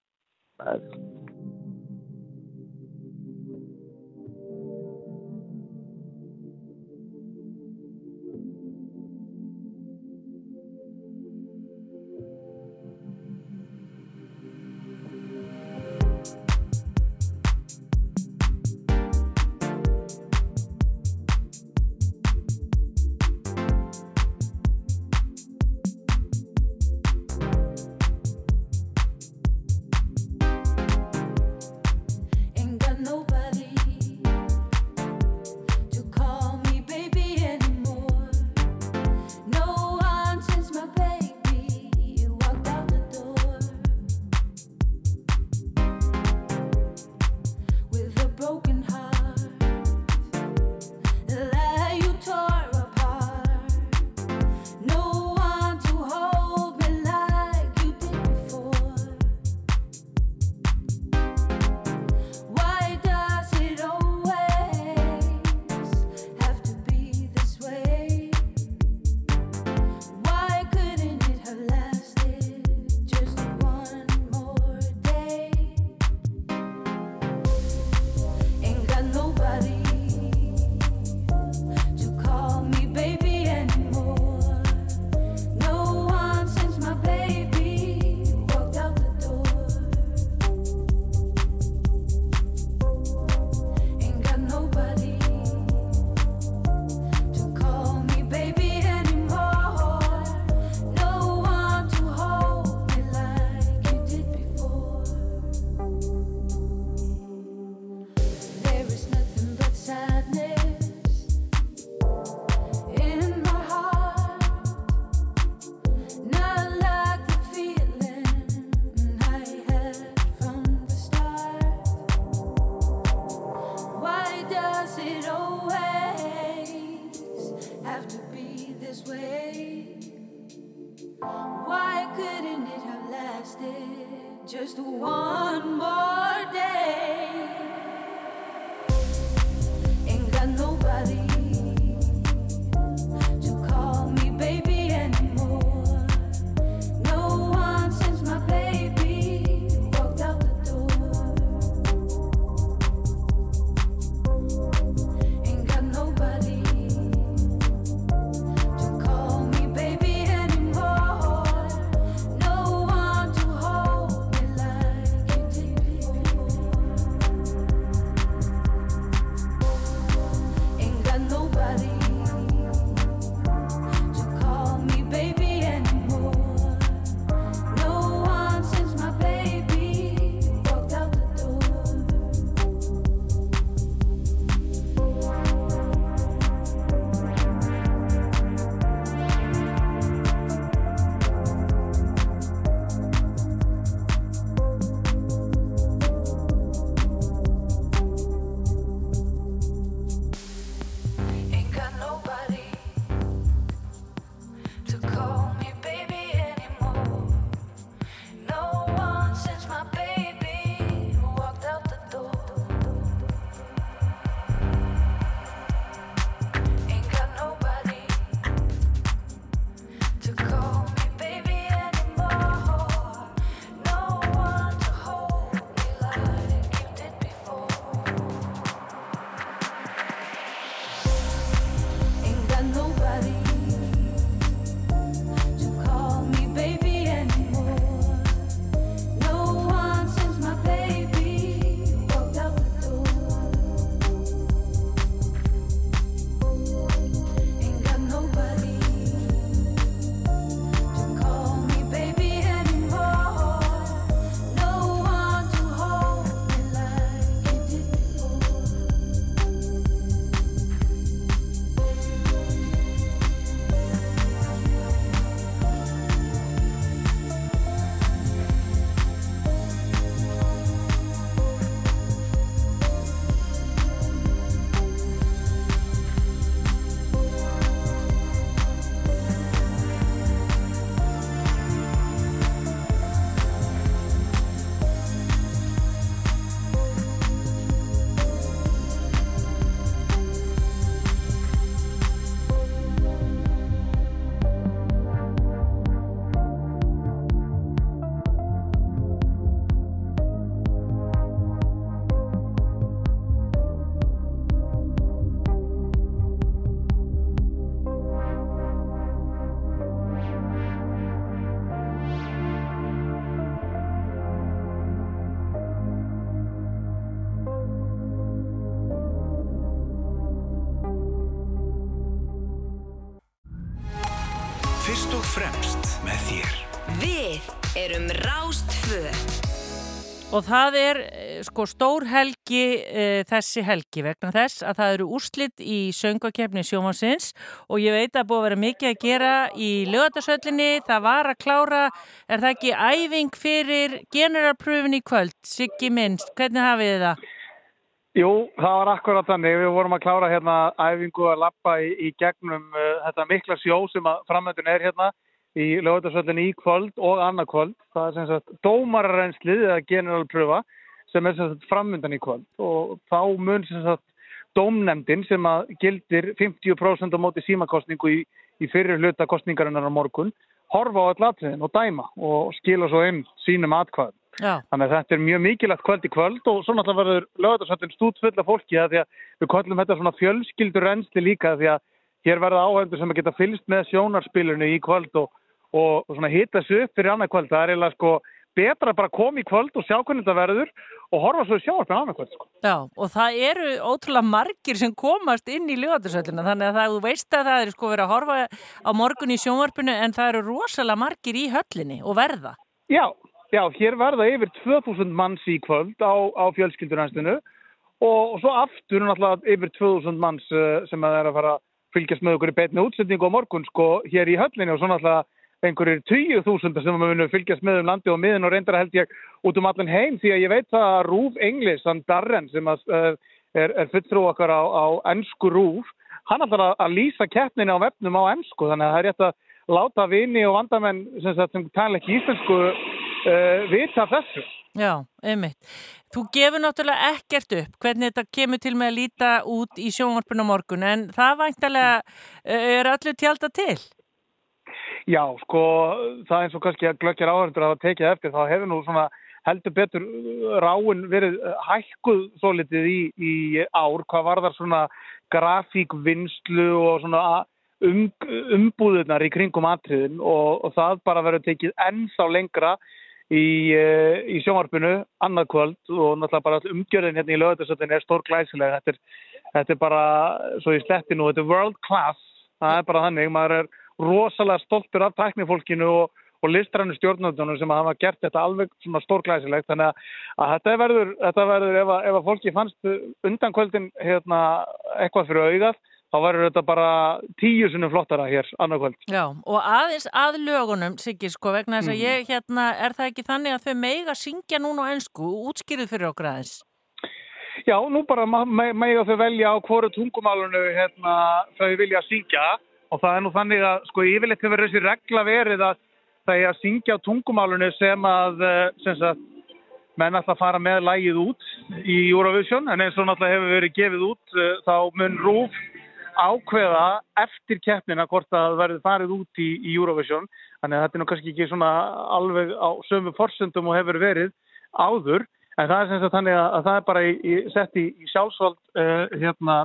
takk. Já, Why couldn't it have lasted just one more Og það er eh, sko stór helgi e, þessi helgi vegna þess að það eru úrslit í söngvakefni sjómansins og ég veit að búið að vera mikið að gera í lögatarsöllinni, það var að klára, er það ekki æfing fyrir generalpröfin í kvöld, Siggi minnst, hvernig hafið þið það? Jú, það var akkurat þannig. Við vorum að klára hérna æfingu að lappa í, í gegnum uh, þetta mikla sjó sem að framöndun er hérna í lögutarsvöldinni í kvöld og annað kvöld. Það er sem sagt dómararænslið eða generalpröfa sem er sem sagt framöndan í kvöld og þá mun sem sagt dómnefndin sem að gildir 50% á móti símakostningu í, í fyrir hluta kostningarinnar á morgun horfa á all atriðin og dæma og skila svo inn sínum atkvæðum. Já. Þannig að þetta er mjög mikilvægt kvöld í kvöld og svo náttúrulega verður lögatarsvöldin stút full af fólki að því að við kvöldum þetta svona fjölskyldur reynsli líka því að hér verða áhendur sem að geta fylgst með sjónarspilinu í kvöld og, og, og svona hita sig upp fyrir annað kvöld. Það er eiginlega sko betra að bara koma í kvöld og sjá hvernig þetta verður og horfa svo í sjónarspilinu annað kvöld sko. Já, og það eru ótrúlega margir sem komast inn í lögatarsöllina þannig að það, þú veist að það er sko verið að horfa á morgun í sjónvarpinu en það eru rosalega margir í höllinni og verða. Já, já, hér verða yfir 2000 manns í kvöld á, á fjölskyldurænstinu og, og svo aftur náttúrulega yfir 2000 manns uh, sem að er að fara að fylgjast með okkur í beitni útsendingu á morgun sko hér í höllinni og svo náttúrulega einhverjir 10.000 sem við munum fylgjast með um landi og miðin og reyndar held ég út um allan heim því að ég veit að Rúf Englis, hann Darren sem að, uh, er, er fulltrú okkar á, á ennsku Rúf, hann ætlar að, að lýsa keppninu á vefnum á ennsku þannig að það er rétt að láta vini og vandamenn sem, sem tala ekki íslensku uh, vita þessu. Já, einmitt. Þú gefur náttúrulega ekkert upp hvernig þetta kemur til með að líta út í sjónvarpinu á morgun en það væntalega uh, er öllu tjálta til. Já, sko, það eins og kannski að glöggjar áhörður að tekið eftir, þá hefur nú svona heldur betur uh, ráin verið uh, hækkuð svo litið í, í ár, hvað var þar svona grafíkvinnslu og svona um, umbúðunar í kringum atriðin og, og það bara verður tekið ennþá lengra í, uh, í sjónvarpinu annað kvöld og náttúrulega bara umgjörðin hérna í lögðarsöldin er stór glæsilega, þetta er, þetta er bara svo í sletti nú, þetta er world class, það er bara þannig, maður er rosalega stoltur af tæknifólkinu og, og listrannu stjórnöndunum sem hafa gert þetta alveg svona stórglæsilegt þannig að, að þetta verður, þetta verður ef, að, ef að fólki fannst undan kvöldin hérna, eitthvað fyrir augað þá verður þetta bara tíu sunnum flottara hér annað kvöld. Já, og aðeins að lögunum, Siggi, sko, vegna þess að Mhm. ég, hérna, er það ekki þannig að þau meiga syngja núna á ennsku, útskýrið fyrir okkur aðeins? Já, nú bara megið þau velja á hvoru tungumálunu hérna, þau vilja syngja og það er nú þannig að sko yfirleitt hefur þessi regla verið að það er að syngja á tungumálunu sem að eh, sem sagt, menn alltaf fara með lægið út í Eurovision. En eins og náttúrulega hefur verið gefið út eh, þá mun Rúf ákveða eftir keppnina hvort það verður farið út í, í Eurovision. Þannig að þetta er nú kannski ekki svona alveg á sömu forsendum og hefur verið áður. En það er sem sagt þannig að, að það er bara í, í, sett í sjálfsvald uh, hérna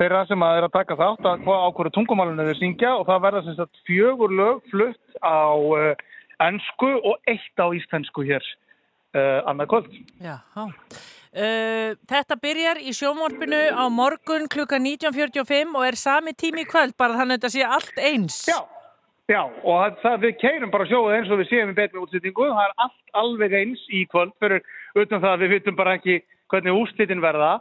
þeirra sem að er að taka þátt að hvað á hverju tungumálunni þeir syngja og það verða sem sagt fjögur lög flutt á uh, ennsku og eitt á íslensku hér uh, annað kvöld. Já. Uh, þetta byrjar í sjónvarpinu á morgun klukka 19.45 og er sami tími í kvöld, bara þannig að þetta sé allt eins. Já, já og það, það, við keirum bara sjóðu eins og við séum í betni útsettingu, það er allt alveg eins í kvöld fyrir utan það að við vitum bara ekki hvernig úrslitin verða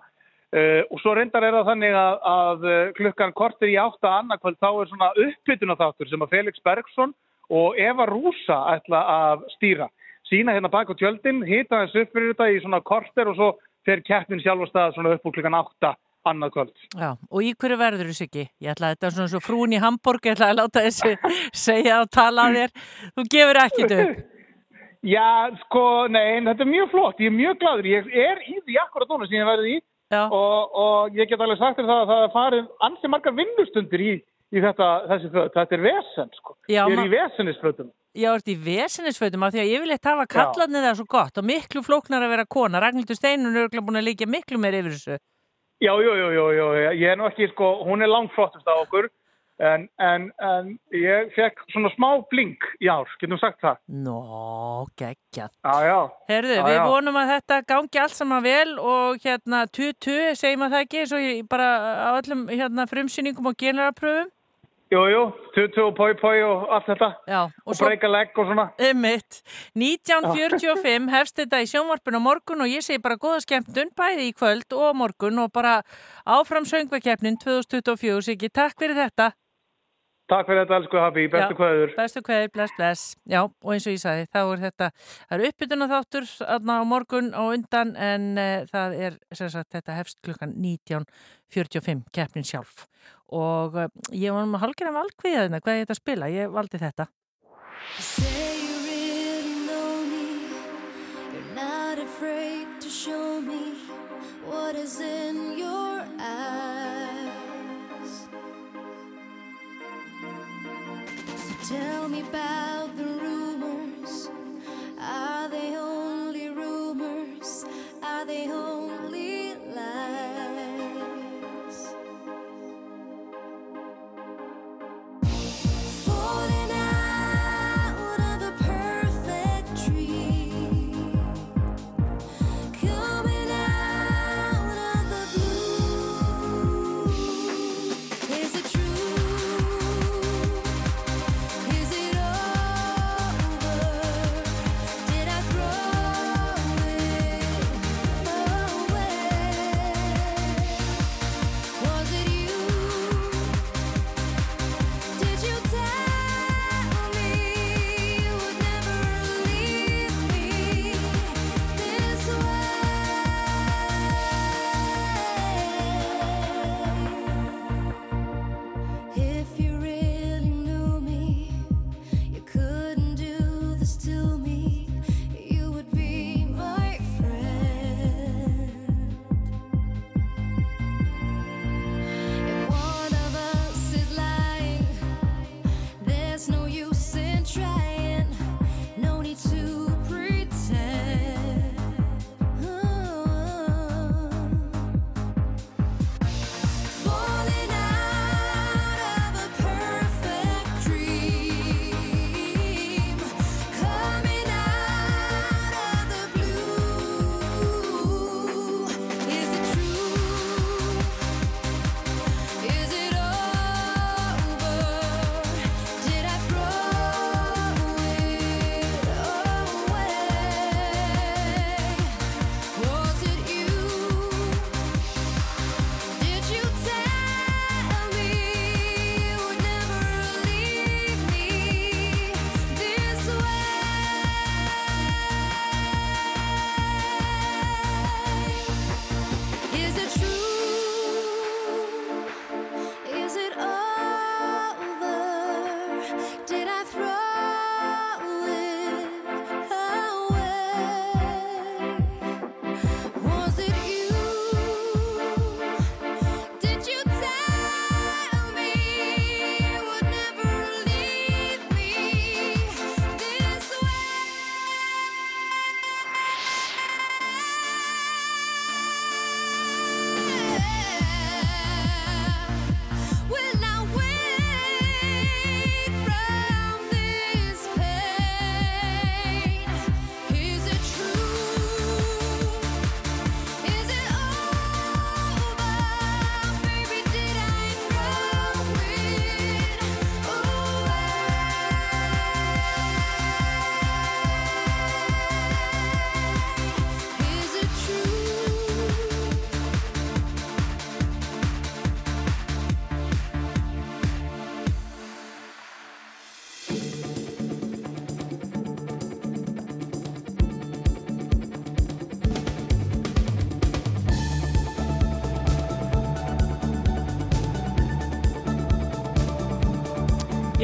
uh, og svo reyndar er það þannig að, að uh, klukkan kortir í átta annarkvöld þá er svona uppbytuna þáttur sem að Felix Bergson og Eva Rúsa ætla að stýra sína hérna bak á tjöldin, hita þessu upp fyrir þetta í svona korter og svo fer keppnin sjálf á stað svona upp úr klukkan átta annað kvöld. Já, og í hverju verður þessu ekki? Ég ætla að þetta er svona svo frún í Hamburg, ég ætla að láta þessu segja og tala að þér. Þú gefur ekkit upp. Já, sko, nei, þetta er mjög flott, ég er mjög gladur, ég er í því akkurat núna sem ég verði í og, og ég get alveg sagt þér það að það er farið ansi margar vinnustundir í, í þetta, þessi föt, þetta er vesen, sko, Já, ég er í vesenisfötum. Já, ert í vesinnisfötum af því að ég vil eitthvað hafa kallarnið það svo gott og miklu flóknar að vera kona. Ragnhildur Steinun er búin að líka miklu meir yfir þessu. Já, jú, jú, jú, jú, ég er nú ekki, sko, hún er langt flottust á okkur, en, en, en ég fekk svona smá blink í ár, getum sagt það. Nó, geggjað. Já, já. Herðu, Já, við já. vonum að þetta gangi allt saman vel og hérna 20, segjum að það ekki, svo ég bara á öllum hérna frumsýningum og generarpröfum. Jú, jú, tutu og poi poi og allt þetta. Já, og, breyka legg og svona. Einmitt. 1945 hefst þetta í sjónvarpinu á morgun og ég segi bara góða skemmtun bæði í kvöld og morgun og bara áfram söngvakeppnin 2024. Siggi, takk fyrir þetta. Takk fyrir þetta, elsku Habi, bestu kveður. Bestu kveður, bless, bless. Já, og eins og ég sagði, þá er þetta, það er uppbytuna þáttur aðna á morgun og undan en uh, það er, sem sagt, þetta hefst klukkan 19.45, keppnin sjálf. Og uh, ég var með halgjörðan valkviða þarna, hvað er þetta að spila? Ég valdi þetta. Say you really know me. You're not afraid to show me what is in your tell me about the rumors. Are they only rumors? Are they only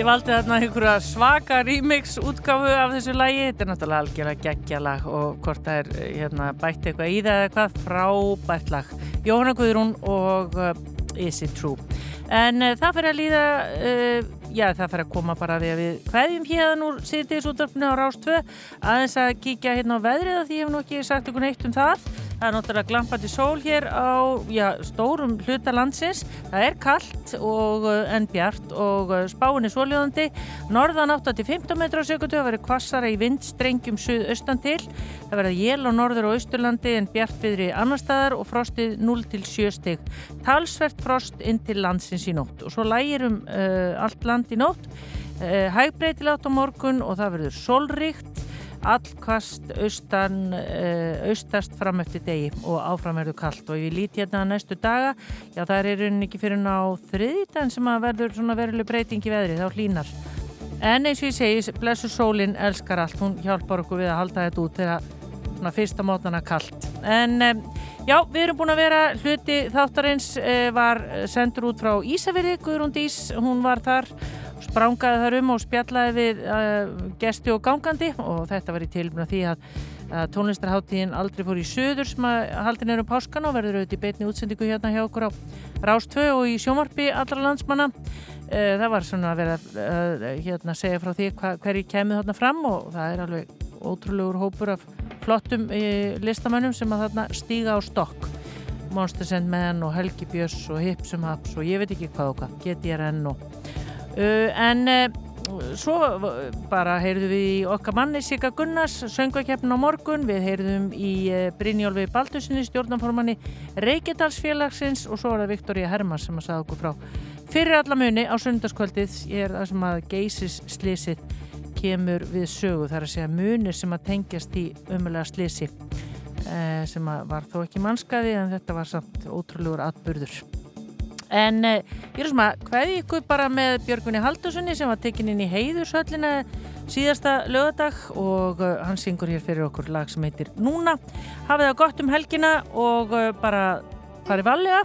Ég valdi þarna einhverja svaka remix útgáfu af þessu lagi. Þetta er náttúrulega algjörlega geggjalag og hvort það er eh, hérna, bætt eitthvað í það eða hvað frábært lag. Jóhanna Guðrún og uh, Is It True. En uh, það fyrir að líða, uh, já það fyrir að koma bara því að við hvaðjum hérna úr sýrtiðs útdarpinu á Rás 2 aðeins að kíkja hérna á veðrið af því ég hef nú ekki sagt ykkur neitt um það. Það er náttúrulega glampandi sól hér á já, stórum hluta landsins. Það er kallt uh, en bjart og uh, spáin er svoljóðandi. Norðan 8-15 metra á sekundu, það verður kvassara í vindstrengjum suðaustan til. Það verður jél á norður og austurlandi en bjart viðri annar staðar og frostið 0-7 stig. Talsvert frost inn til landsins í nótt og svo lægir um uh, allt land í nótt. Uh, Hægbreytilátt á morgun og það verður sólríkt allkvast austan, uh, austast fram eftir degi og áfram verður kallt og ég lít hérna næstu daga, já það er rauninni ekki fyrir ná þriðdæn sem að verður svona veruleg breyting í veðri, þá hlínar. En eins og ég segi, blessu sólinn elskar allt, hún hjálpar okkur við að halda þetta út þegar svona fyrsta mótana kallt. En já, við erum búin að vera hluti þáttarins uh, var sendur út frá Ísafirði, Guðrún Dís, hún var þar sprangaði þar um og spjallaði við uh, gesti og gangandi. Og þetta var í tilbuna því að, að tónlistarháttíðin aldrei fór í söður sem að haldin er um páskan og verður auðvitað í beitni útsendingu hérna hjá okkur á Rástvö og í sjómarpi allra landsmanna. Uh, það var svona að vera uh, hérna að segja frá því hva, hverju kemur þarna fram og það er alveg ótrúlegur hópur af flottum listamönnum sem að þarna stíga á stokk. Monster Sandman og Helgi Björns og Hipsum Haps og ég veit ekki hvað og hvað, GTRN og Uh, en uh, svo bara heyrðum við í okkar manni Sigga Gunnars, söngvakeppn á morgun. Við heyrðum í Brynjólfi Baldusinni stjórnanformanni Reykjadalsfélagsins. Og svo var það Viktoria Hermann sem að sagða okkur frá. Fyrir alla muni á sundarskvöldið er það sem að geysis slísið kemur við sögu. Þar að segja munir sem að tengjast í umulega slísi sem að var þó ekki mannskaði en þetta var samt ótrúlegur atbyrður En uh, ég er svona, hvaði ykkur bara með Björgunni Haldurssoni sem var tekin inn í heiðursöllina síðasta lögadag og uh, hann syngur hér fyrir okkur lag sem heitir Núna. Hafið það gott um helgina og uh, bara farið valega.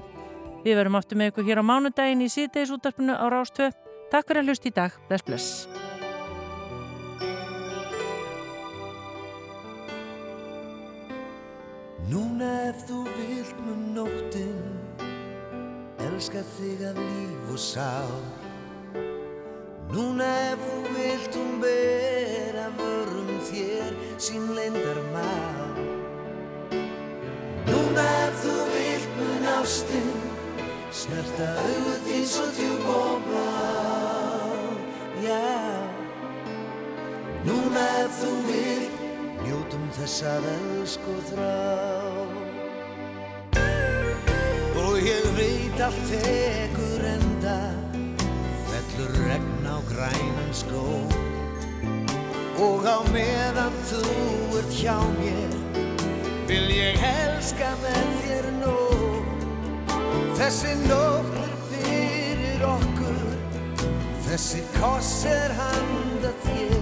Við verum aftur með ykkur hér á mánudagin í síðdeis útarpinu á Rástvö. Takk fyrir að hlusta í dag. Bless, bless. Núna ef þú vilt með nóttin elska þig af líf og sál. Núna ef þú vilt hún bera vörum þér sín leindar má Núna ef þú vilt mun ástinn snerta auðvitað því svo djúb og blá. Já. Núna ef þú vilt njótum þess að elsku þrá ég veit allt tekur enda Fellur regn á grænan skó. Og á meðan þú ert hjá mér Vil ég elska með þér nóg Þessi nótt er fyrir okkur Þessi koss er handa þér